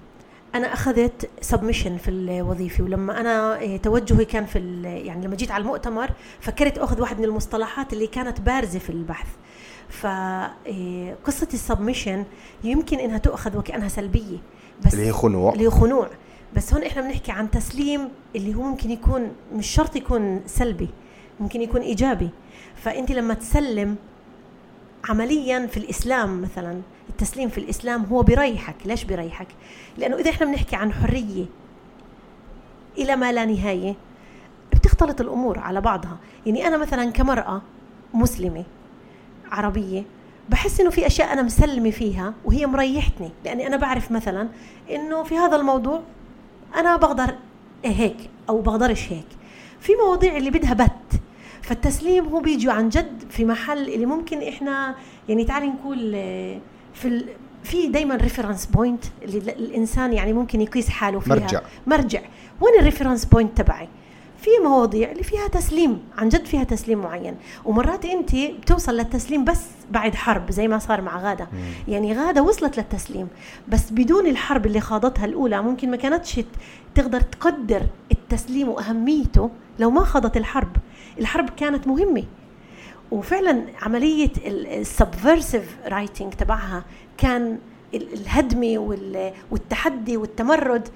أنا أخذت سبمشن في الوظيفة ولما أنا إيه، توجهي كان في يعني لما جيت على المؤتمر فكرت أخذ واحد من المصطلحات اللي كانت بارزة في البحث. فقصة إيه، السبمشن يمكن إنها تؤخذ وكأنها سلبية بس اللي هي خنوع. اللي هي خنوع. بس هون إحنا بنحكي عن تسليم اللي هو ممكن يكون مش شرط يكون سلبي ممكن يكون إيجابي. فأنت لما تسلم عمليا في الإسلام مثلا التسليم في الإسلام هو بيريحك. ليش بيريحك؟ لأنه إذا إحنا بنحكي عن حرية إلى ما لا نهاية بتختلط الأمور على بعضها. يعني أنا مثلا كمرأة مسلمة عربية بحس إنه في أشياء أنا مسلمة فيها وهي مريحتني. لأني أنا بعرف مثلا إنه في هذا الموضوع أنا بقدر هيك أو بقدرش هيك. في مواضيع اللي بدها بت. فالتسليم هو بيجي عن جد في محل اللي ممكن إحنا يعني تعالي نقول آه، في ال... في دائما reference point اللي الإنسان يعني ممكن يقيس حاله فيها. مرجع. مرجع. وين ال reference point تبعي؟ في مواضيع اللي فيها تسليم عن جد فيها تسليم معين. ومرات أنت بتوصل للتسليم بس بعد حرب زي ما صار مع غادة. مم. يعني غادة وصلت للتسليم بس بدون الحرب اللي خاضتها الأولى ممكن ما كانتش تقدر تقدر التسليم وأهميته لو ما خاضت الحرب الحرب كانت مهمة. وفعلا عملية ال subversive writing تبعها كان الهدمة والتحدي والتمرد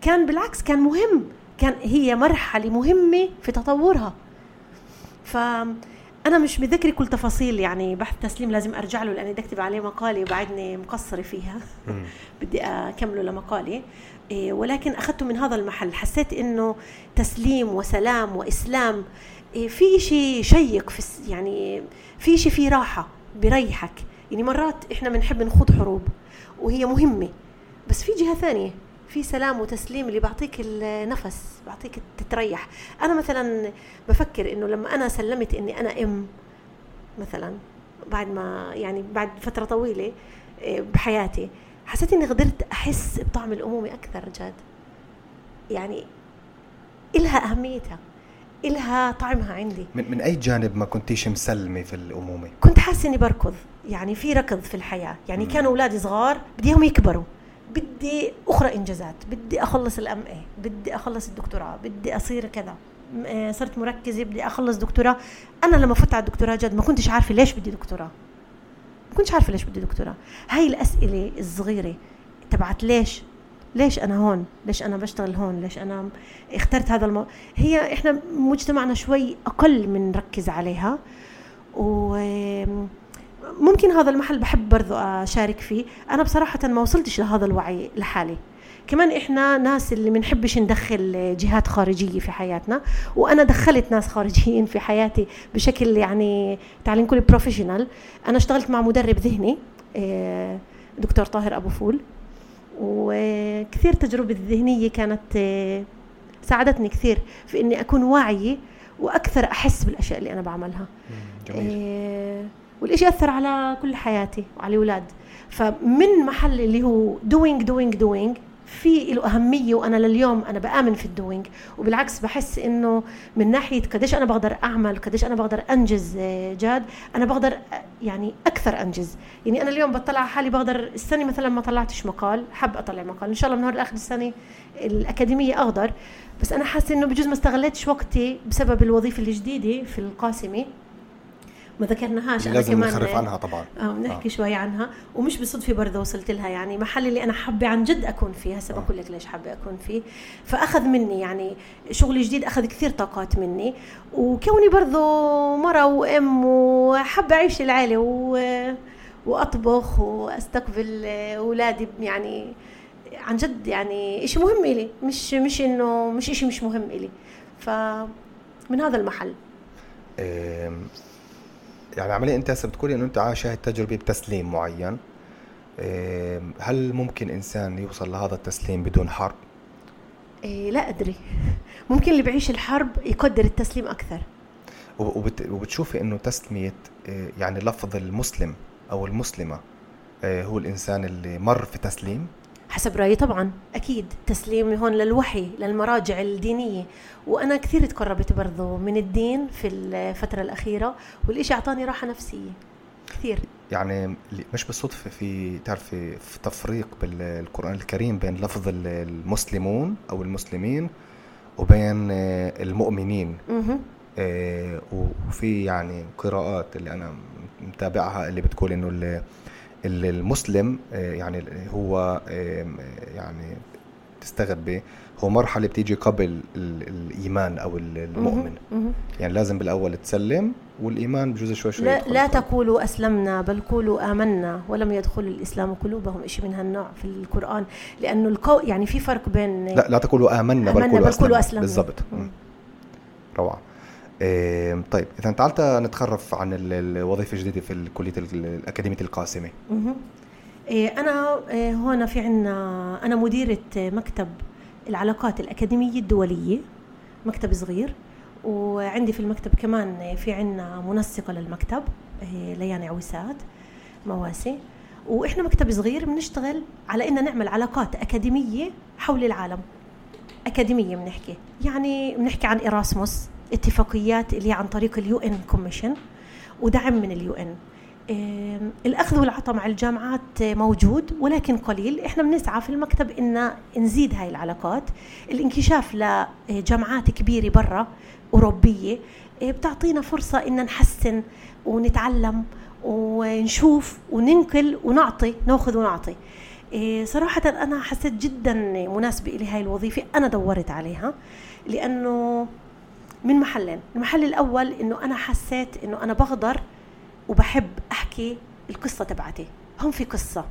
كان بالعكس كان مهم. كان هي مرحلة مهمة في تطورها. ف أنا مش متذكره كل تفاصيل يعني بحث تسليم لازم أرجع له لأني بدي أكتب عليه مقالة وبعدني مقصرة فيها. بدي أكمله لمقالي ولكن أخذته من هذا المحل. حسيت إنه تسليم وسلام وإسلام إيه، في شيء شيق في يعني في شيء فيه راحة بريحك يعني مرات إحنا بنحب نخوض حروب وهي مهمة بس في جهة ثانية في سلام وتسليم اللي بعطيك النفس بعطيك تتريح. أنا مثلا بفكر إنه لما أنا سلمت إني أنا أم مثلا بعد ما يعني بعد فترة طويلة إيه، بحياتي حسيت إني قدرت أحس بطعم الامومه أكثر جد. يعني إلها أهميتها إلها طعمها عندي. من, من أي جانب ما كنتيش مسلمة في الأمومة؟ كنت حاسة إني بركض يعني في ركض في الحياة. يعني. كانوا أولادي صغار بديهم يكبروا. بدي أخرى إنجازات بدي أخلص الأم إيه بدي أخلص الدكتوراه بدي أصير كذا. آه، صرت مركزة بدي أخلص دكتوراه. أنا لما فت على الدكتوراه جد ما كنتش عارفة ليش بدي دكتوراه. ما كنتش عارفة ليش بدي دكتوراه. هاي الأسئلة الصغيرة تبعت ليش؟ ليش أنا هون؟ ليش أنا بشتغل هون؟ ليش أنا اخترت هذا المو... هي إحنا مجتمعنا شوي أقل من نركز عليها. وممكن هذا المحل بحب برضو أشارك فيه. أنا بصراحة ما وصلتش لهذا الوعي لحالي. كمان إحنا ناس اللي بنحبش ندخل جهات خارجية في حياتنا وأنا دخلت ناس خارجيين في حياتي بشكل يعني تعالي نقول بروفيشنال أنا اشتغلت مع مدرب ذهني آه، دكتور طاهر أبو فول وكثير تجربة الذهنية كانت آه، ساعدتني كثير في إني أكون واعية وأكثر أحس بالأشياء اللي أنا بعملها. جميل. آه، والإشي أثر على كل حياتي وعلى الأولاد. فمن محل اللي هو doing doing doing في له أهمية وأنا لليوم أنا بآمن في ال doing وبالعكس بحس إنه من ناحية قديش أنا بقدر أعمل قديش أنا بقدر أنجز آه، جاد أنا بقدر آه، يعني أكثر أنجز. يعني أنا اليوم بطلع على حالي بقدر السنة مثلا ما طلعتش مقال حب أطلع مقال إن شاء الله من نهار الآخر السنة الأكاديمية أقدر بس أنا حاسة إنه بجوز ما استغلتش وقتي بسبب الوظيفة الجديدة في القاسمة. ما ذكرناهاش أنا لازم نخرف عنها طبعا. آه بنحكي آه. شوي عنها. ومش بالصدفه برضه وصلت لها يعني. محل اللي أنا حابة عن جد أكون فيه. هسه بقول لك ليش حابة أكون فيه. فأخذ مني يعني. شغلي جديد أخذ كثير طاقات مني. وكوني برضه مرة وأم وحابة أعيش العيلة و وأطبخ وأستقبل أولادي يعني. عن جد يعني شيء مهم إلي. مش مش إنه مش شيء مش مهم إلي. فمن هذا المحل. يعني عمليا انت هسه بتقولي إنه انت عايش هاي التجربه بتسليم معين. هل ممكن إنسان يوصل لهذا التسليم بدون حرب؟ إيه لا أدري. ممكن اللي بعيش الحرب يقدر التسليم أكثر. وبت وبتشوفي إنه تسميه إيه، يعني لفظ المسلم أو المسلمة إيه، هو الإنسان اللي مر في تسليم؟ حسب رأيي طبعا أكيد. تسليمي هون للوحي للمراجع الدينية. وأنا كثير تقربت برضو من الدين في الفترة الأخيرة والإشي أعطاني راحة نفسية. كثير. يعني مش بالصدفة في تعرفي في تفريق بالقرآن الكريم بين لفظ المسلمون أو المسلمين وبين المؤمنين. آه وفي يعني قراءات اللي أنا متابعها اللي بتقول إنه المسلم آه، يعني هو يعني تستغرب به هو مرحلة بتيجي قبل الإيمان أو المؤمن. يعني لازم بالأول تسلم والإيمان بجوز شوي شوي لا, لا تقولوا أسلمنا بل قولوا آمنا ولم يدخل الإسلام قلوبهم. شيء من هالنوع في القرآن لأنه القو يعني في فرق بين لا لا تقولوا آمنا, بل قولوا أسلمنا, أسلمنا. بالضبط. روعة. إيه طيب إذا تعالت نتخرف عن الوظيفه الجديده في كليه الأكاديمية القاسمة. إيه أنا إيه هون في عنا أنا مديرة مكتب العلاقات الأكاديمية الدولية مكتب صغير وعندي في المكتب كمان في عنا منسقة للمكتب إيه ليان عويسات مواسي. وإحنا مكتب صغير بنشتغل على ان نعمل علاقات أكاديمية حول العالم. أكاديمية بنحكي. يعني بنحكي عن إيراسموس. اتفاقيات اللي عن طريق ال European Commission ودعم من ال UN. الأخذ والعطاء مع الجامعات موجود ولكن قليل. إحنا بنسعى في المكتب إن نزيد هاي العلاقات. الانكشاف لجامعات كبيرة برا أوروبية إيه، بتعطينا فرصة إن نحسن ونتعلم ونشوف وننقل ونعطي نأخذ ونعطي. إيه، صراحة أنا حسيت جدا مناسبة لي هاي الوظيفة. أنا دورت عليها لأنه من محلين. المحل الأول أنه أنا حسيت أنه أنا بقدر وبحب أحكي القصة تبعتي. هم في قصة.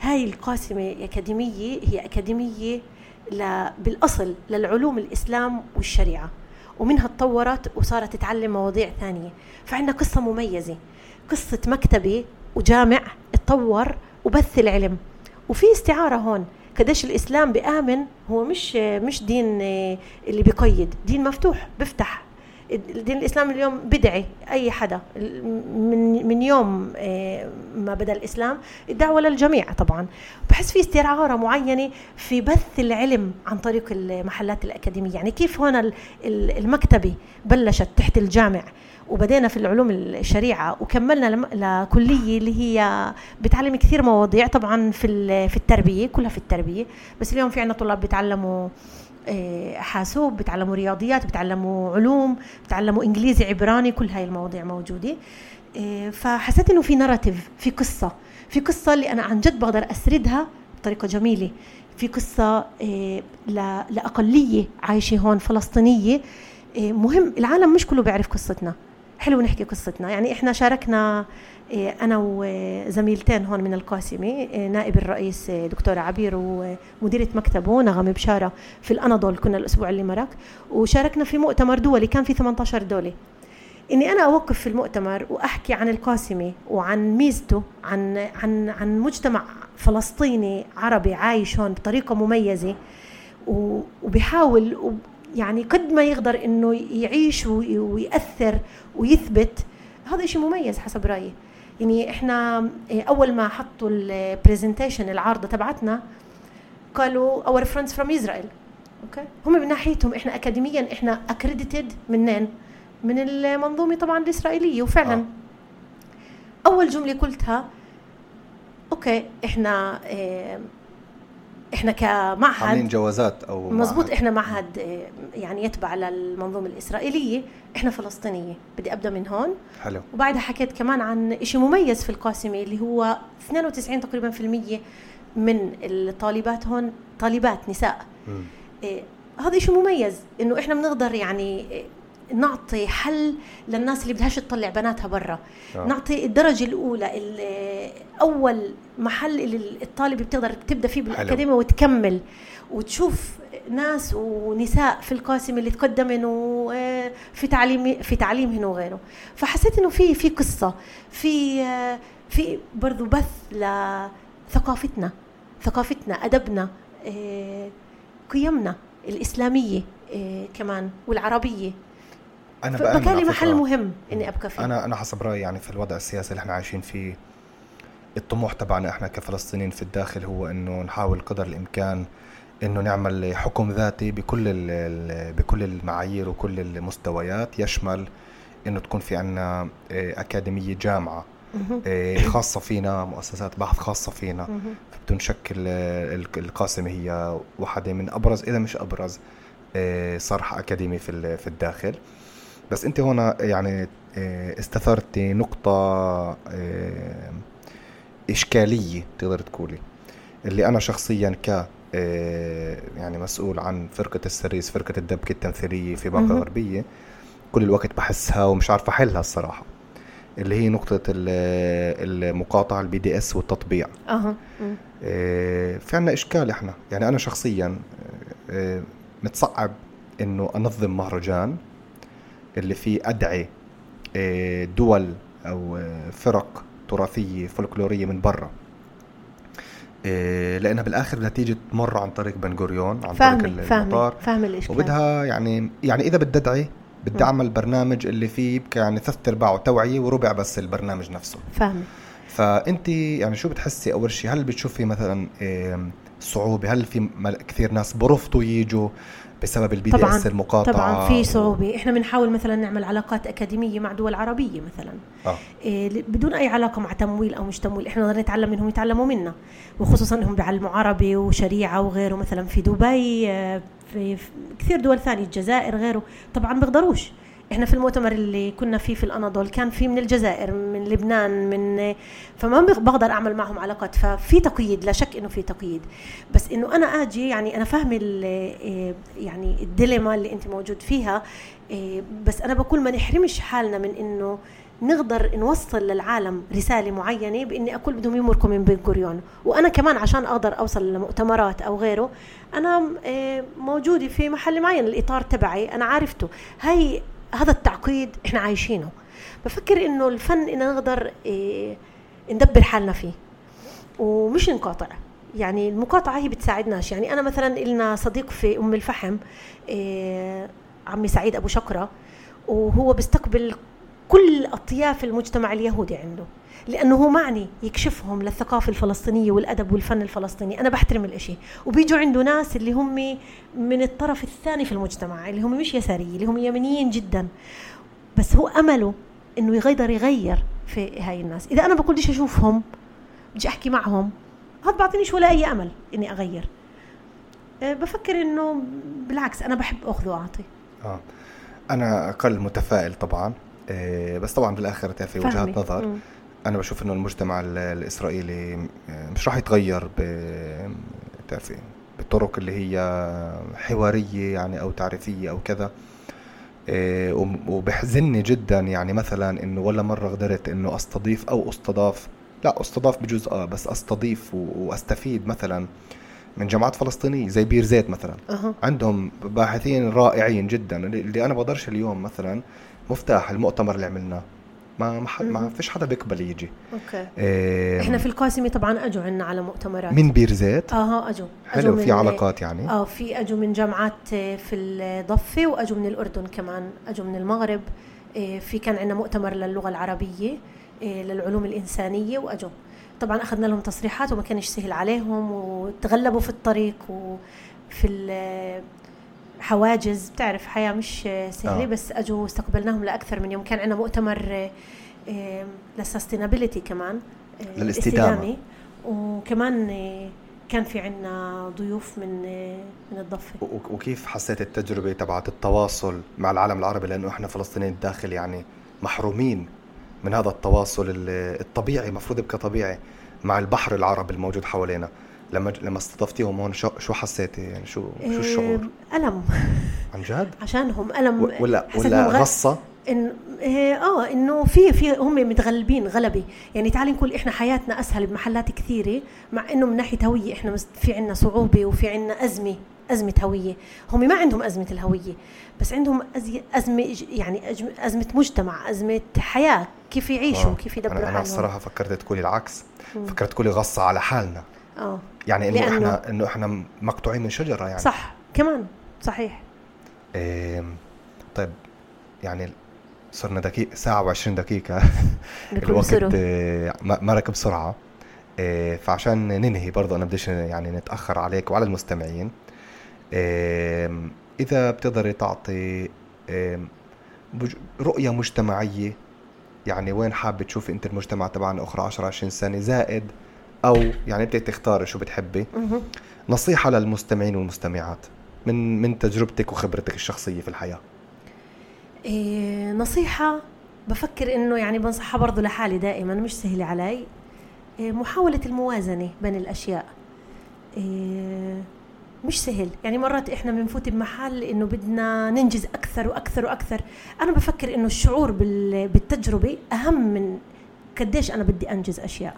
هاي القاسمة أكاديمية هي أكاديمية بالأصل للعلوم الإسلام والشريعة. ومنها تطورت وصارت تتعلم مواضيع ثانية. فعندنا قصة مميزة. قصة مكتبة وجامع اتطور وبث العلم. وفي استعارة هون. قديش الإسلام بآمن هو مش مش دين اللي بيقيد دين مفتوح بيفتح. دين الإسلام اليوم بدعي أي حدا. من من يوم آه، ما بدأ الإسلام الدعوة للجميع طبعا. بحس في استعاره معينة في بث العلم عن طريق المحلات الأكاديمية. يعني كيف هون المكتبة بلشت تحت الجامع؟ وبدينا في العلوم الشريعة وكملنا لكلية اللي هي بتعلم كثير مواضيع طبعا في في التربية كلها في التربية. بس اليوم في عندنا طلاب بيتعلموا آه، حاسوب بتعلموا رياضيات بتعلموا علوم بتعلموا إنجليزي عبراني كل هاي المواضيع موجودة. آه، فحسيت إنه في ناراتيف في قصة. في قصة اللي أنا عن جد بقدر أسردها بطريقة جميلة. في قصة آه، لأقلية عايشة هون فلسطينية. مهم العالم مش كله بيعرف قصتنا. حلو نحكي قصتنا. يعني إحنا شاركنا إيه، أنا وزميلتين هون من القاسمة إيه، نائب الرئيس إيه، دكتوره عبير ومديرة مكتبه نغم بشارة في الأناضول كنا الأسبوع اللي مرق. وشاركنا في مؤتمر دولي كان في 18 دوله إني أنا أوقف في المؤتمر وأحكي عن القاسمة وعن ميزته عن عن عن مجتمع فلسطيني عربي عايش هون بطريقة مميزة. وبيحاول يعني قد ما يقدر إنه يعيش ويأثر ويثبت. هذا شيء مميز حسب رأيي. يعني إحنا إيه، أول ما حطوا البرزنتيشن العارضه تبعتنا قالوا our friends from Israel okay؟ هم من ناحيتهم إحنا اكاديميا إحنا accredited منين؟ من المنظومة طبعا الإسرائيلية وفعلا. آه. أول جملة قلتها okay إحنا إيه إحنا كمعهد عاملين جوازات أو مزبوط. إحنا معهد آه، يعني يتبع للمنظومه الإسرائيلية. إحنا فلسطينية. بدي أبدأ من هون. حلو. وبعدها حكيت كمان عن شيء مميز في القاسمة اللي هو 92 تقريبا في المية من الطالبات هون طالبات نساء. إيه هذا شيء مميز إنه إحنا بنقدر يعني إيه، نعطي حل للناس اللي بدهاش تطلع بناتها برا. آه. نعطي الدرجة الأولى ال- أول محل اللي الطالب بتقدر تبدأ فيه بالأكاديمية وتكمل. وتشوف ناس ونساء في القاسم اللي تقدمن وفي تعليم في تعليمهن وغيره. فحسيت إنه في في قصة في آه، في برضو بث لثقافتنا ثقافتنا أدبنا آه، قيمنا الإسلامية آه، كمان والعربية. أنا على محل. مهم إني أبقى فيه أنا أنا حسب رأيي يعني في الوضع السياسي اللي إحنا عايشين فيه الطموح تبعنا إحنا كفلسطينيين في الداخل هو إنه نحاول قدر الإمكان إنه نعمل حكم ذاتي بكل بكل المعايير وكل المستويات يشمل إنه تكون في عنا آه، أكاديمية جامعة. آه، خاصة فينا مؤسسات بحث خاصة فينا. فبدون شك ال- ال- القاسم هي واحدة من أبرز إذا مش أبرز آه، صرح أكاديمي في الداخل بس أنت هنا يعني آه، استثرتي نقطة آه، إشكالية تقدر تقولي. اللي أنا شخصيا ك آه، يعني مسؤول عن فرقة السريس فرقة الدبكة التمثيلية في باقة مهم. غربية كل الوقت بحسها ومش عارف أحلها الصراحة. اللي هي نقطة ال- المقاطعة ال BDS والتطبيع. آه، في عنا إشكال إحنا. يعني أنا شخصيا متصعب إنه أنظم مهرجان. اللي فيه أدعي آه، دول أو آه، فرق تراثية فولكلورية من برا. آه، لأنها بالآخر بدها تيجي تمر عن طريق بن غوريون عن طريق فاهمة فاهمة المطار. فاهمة الإشكال. وبدها يعني يعني إذا بدي أدعي بدي. أعمل برنامج اللي فيه يعني ثلاث ارباعه توعية وربع بس البرنامج نفسه. فاهمة. فأنت يعني شو بتحسي أول شيء هل بتشوفي مثلا صعوبة؟ هل في كثير ناس برفضوا يجوا بسبب ال BDS المقاطعة. طبعا في صعوبة. إحنا بنحاول مثلا نعمل علاقات أكاديمية مع دول عربية مثلا. آه. إيه بدون أي علاقة مع تمويل أو مش تمويل. إحنا نقدر نتعلم منهم يتعلموا منا. وخصوصا إنهم بيعلموا عربي وشريعة وغيره مثلا في دبي آه، في, في كثير دول ثانية الجزائر غيره. طبعا بيقدروش. إحنا في المؤتمر اللي كنا فيه في الأناضول كان في من الجزائر من لبنان من فما بق- بقدر أعمل معهم علاقات. ففي تقييد لا شك إنه في تقييد. بس إنه أنا آجي يعني أنا فاهمة إيه يعني الديليما اللي أنت موجود فيها إيه بس أنا بقول ما نحرمش حالنا من إنه نقدر نوصل للعالم رسالة معينة بإني أقول بدهم يمرقوا من بن غوريون وأنا كمان عشان أقدر أوصل لمؤتمرات أو غيره أنا إيه، موجودة في محل معين الإطار تبعي أنا عارفته. هاي هذا التعقيد إحنا عايشينه. بفكر إنه الفن ان نقدر إيه، ندبر حالنا فيه ومش نقاطع. يعني المقاطعة هي بتساعدناش. يعني أنا مثلا إلنا صديق في أم الفحم إيه عمي سعيد أبو شقرة وهو بيستقبل كل أطياف المجتمع اليهودي عنده. لأنه هو معني يكشفهم للثقافة الفلسطينية والأدب والفن الفلسطيني. أنا بحترم الإشي. وبيجوا عنده ناس اللي هم من الطرف الثاني في المجتمع اللي هم مش يساريين اللي هم يمنيين جدا. بس هو أمله إنه يقدر يغير في هاي الناس. إذا أنا بقول بديش أشوفهم بديش أحكي معهم هذا بعطينيش ولا أي أمل إني أغير. أه، بفكر إنه بالعكس أنا بحب أخذ وأعطي. آه. أنا أقل متفائل طبعا. آه، بس طبعا بالاخر في وجهات. نظر. مم. أنا بشوف إنه المجتمع ال- الإسرائيلي آه، مش راح يتغير ب تعرفي بالطرق اللي هي حوارية يعني أو تعريفية أو كذا. آه، وبحزني جدا يعني مثلا إنه ولا مرة قدرت إنه أستضيف أو أستضاف لا أستضاف بجزء آه بس أستضيف وأستفيد مثلا من جامعات فلسطينية زي بير زيت مثلا. أها. عندهم باحثين رائعين جدا. اللي اللي أنا بقدرش اليوم مثلا مفتاح المؤتمر اللي عملناه. ما ما, ما. فيش حدا بيقبل يجي. أوكي. إيه إحنا في القاسمة طبعا أجوا عنا على مؤتمرات. من بير زيت. أها أجوا حلو في علاقات يعني. آه في اجوا من جامعات آه، في الضفة واجوا من الأردن كمان. اجوا من المغرب. آه، في كان عندنا مؤتمر للغة العربية آه، للعلوم الإنسانية واجوا طبعا أخذنا لهم تصريحات وما كانش سهل عليهم وتغلبوا في الطريق وفي حواجز بتعرف حياة مش آه، سهلة آه. آه. بس اجوا استقبلناهم لأكثر من يوم كان عندنا مؤتمر للسستينابيلتي كمان آه، للاستدامة. وكمان آه، كان في عنا ضيوف من من الضفة وكيف حسيت التجربة تبعت التواصل مع العالم العربي لأنه إحنا فلسطينيين الداخل يعني محرومين من هذا التواصل الطبيعي المفروض يبقى طبيعي مع البحر العربي الموجود حوالينا لما لما استضفتيهم هون شو شو حسيتي؟ يعني شو شو إيه، الشعور؟ ألم. عن جد؟ عشانهم ألم. ولا ولا غصة؟ إن إيه، آه إنه في في هم متغلبين غلبه يعني تعالي نقول إحنا حياتنا أسهل بمحلات كثيرة مع إنه من ناحية هوية إحنا في عندنا صعوبة وفي عندنا أزمة أزمة هوية. هم ما عندهم أزمة الهوية بس عندهم أزمة يعني أزمة مجتمع أزمة حياة كيف يعيشوا آه. كيف يدبروا أنا, أنا الصراحة فكرت تقولي العكس. فكرت تقولي غصة على حالنا. آه. يعني إنه إحنا إنه إحنا مقطوعين من شجرة يعني. صح كمان صحيح. إيه طيب يعني صرنا دقيقة ساعة و20 دقيقة. الوقت آه، مرق بسرعة. إيه فعشان ننهي برضه أنا بديش يعني نتأخر عليك وعلى المستمعين. إيه إذا بتقدري تعطي إيه رؤية مجتمعية يعني وين حابة تشوفي أنت المجتمع تبعنا أخرى 10 20 سنة زائد أو يعني أنت تختاري شو بتحبي. نصيحة للمستمعين والمستمعات من من تجربتك وخبرتك الشخصية في الحياة. إيه نصيحة بفكر إنه يعني بنصحها برضه لحالي دائما مش سهلة علي. إيه محاولة الموازنة بين الأشياء. إيه مش سهل. يعني مرات إحنا بنفوت بمحل إنه بدنا ننجز أكثر وأكثر وأكثر. أنا بفكر إنه الشعور بالتجربة أهم من قديش أنا بدي أنجز أشياء.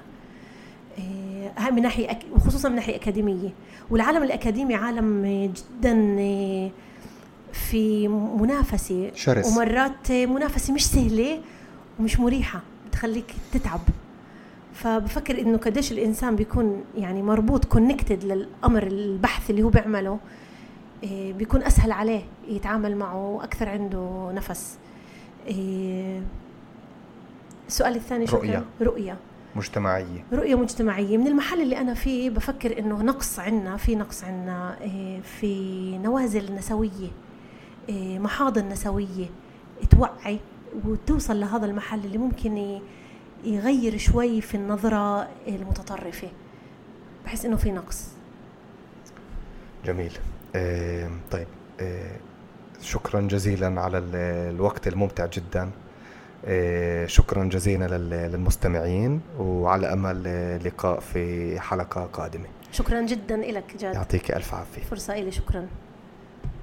من ناحية وخصوصا من ناحية أكاديمية. والعالم الأكاديمي عالم جدا في منافسة. شرس. ومرات منافسة مش سهلة ومش مريحة بتخليك تتعب. فبفكر إنه قديش الإنسان بيكون يعني مربوط كونكتد للأمر البحث اللي هو بيعمله بيكون أسهل عليه يتعامل معه أكثر عنده نفس. السؤال الثاني رؤية. رؤية. مجتمعية. رؤية مجتمعية. من المحل اللي أنا فيه بفكر إنه نقص عنا في نقص عنا إيه، في نوازل نسوية إيه، محاضن نسوية توعي وتوصل لهذا المحل اللي ممكن يغير شوي في النظرة المتطرفة. بحس إنه في نقص. جميل. إيه طيب شكرا جزيلا على الوقت الممتع جدا. شكرا جزيلا للمستمعين وعلى أمل لقاء في حلقة قادمة. شكرا جدا لك جاد. يعطيك ألف عافية. فرصة لي شكرا.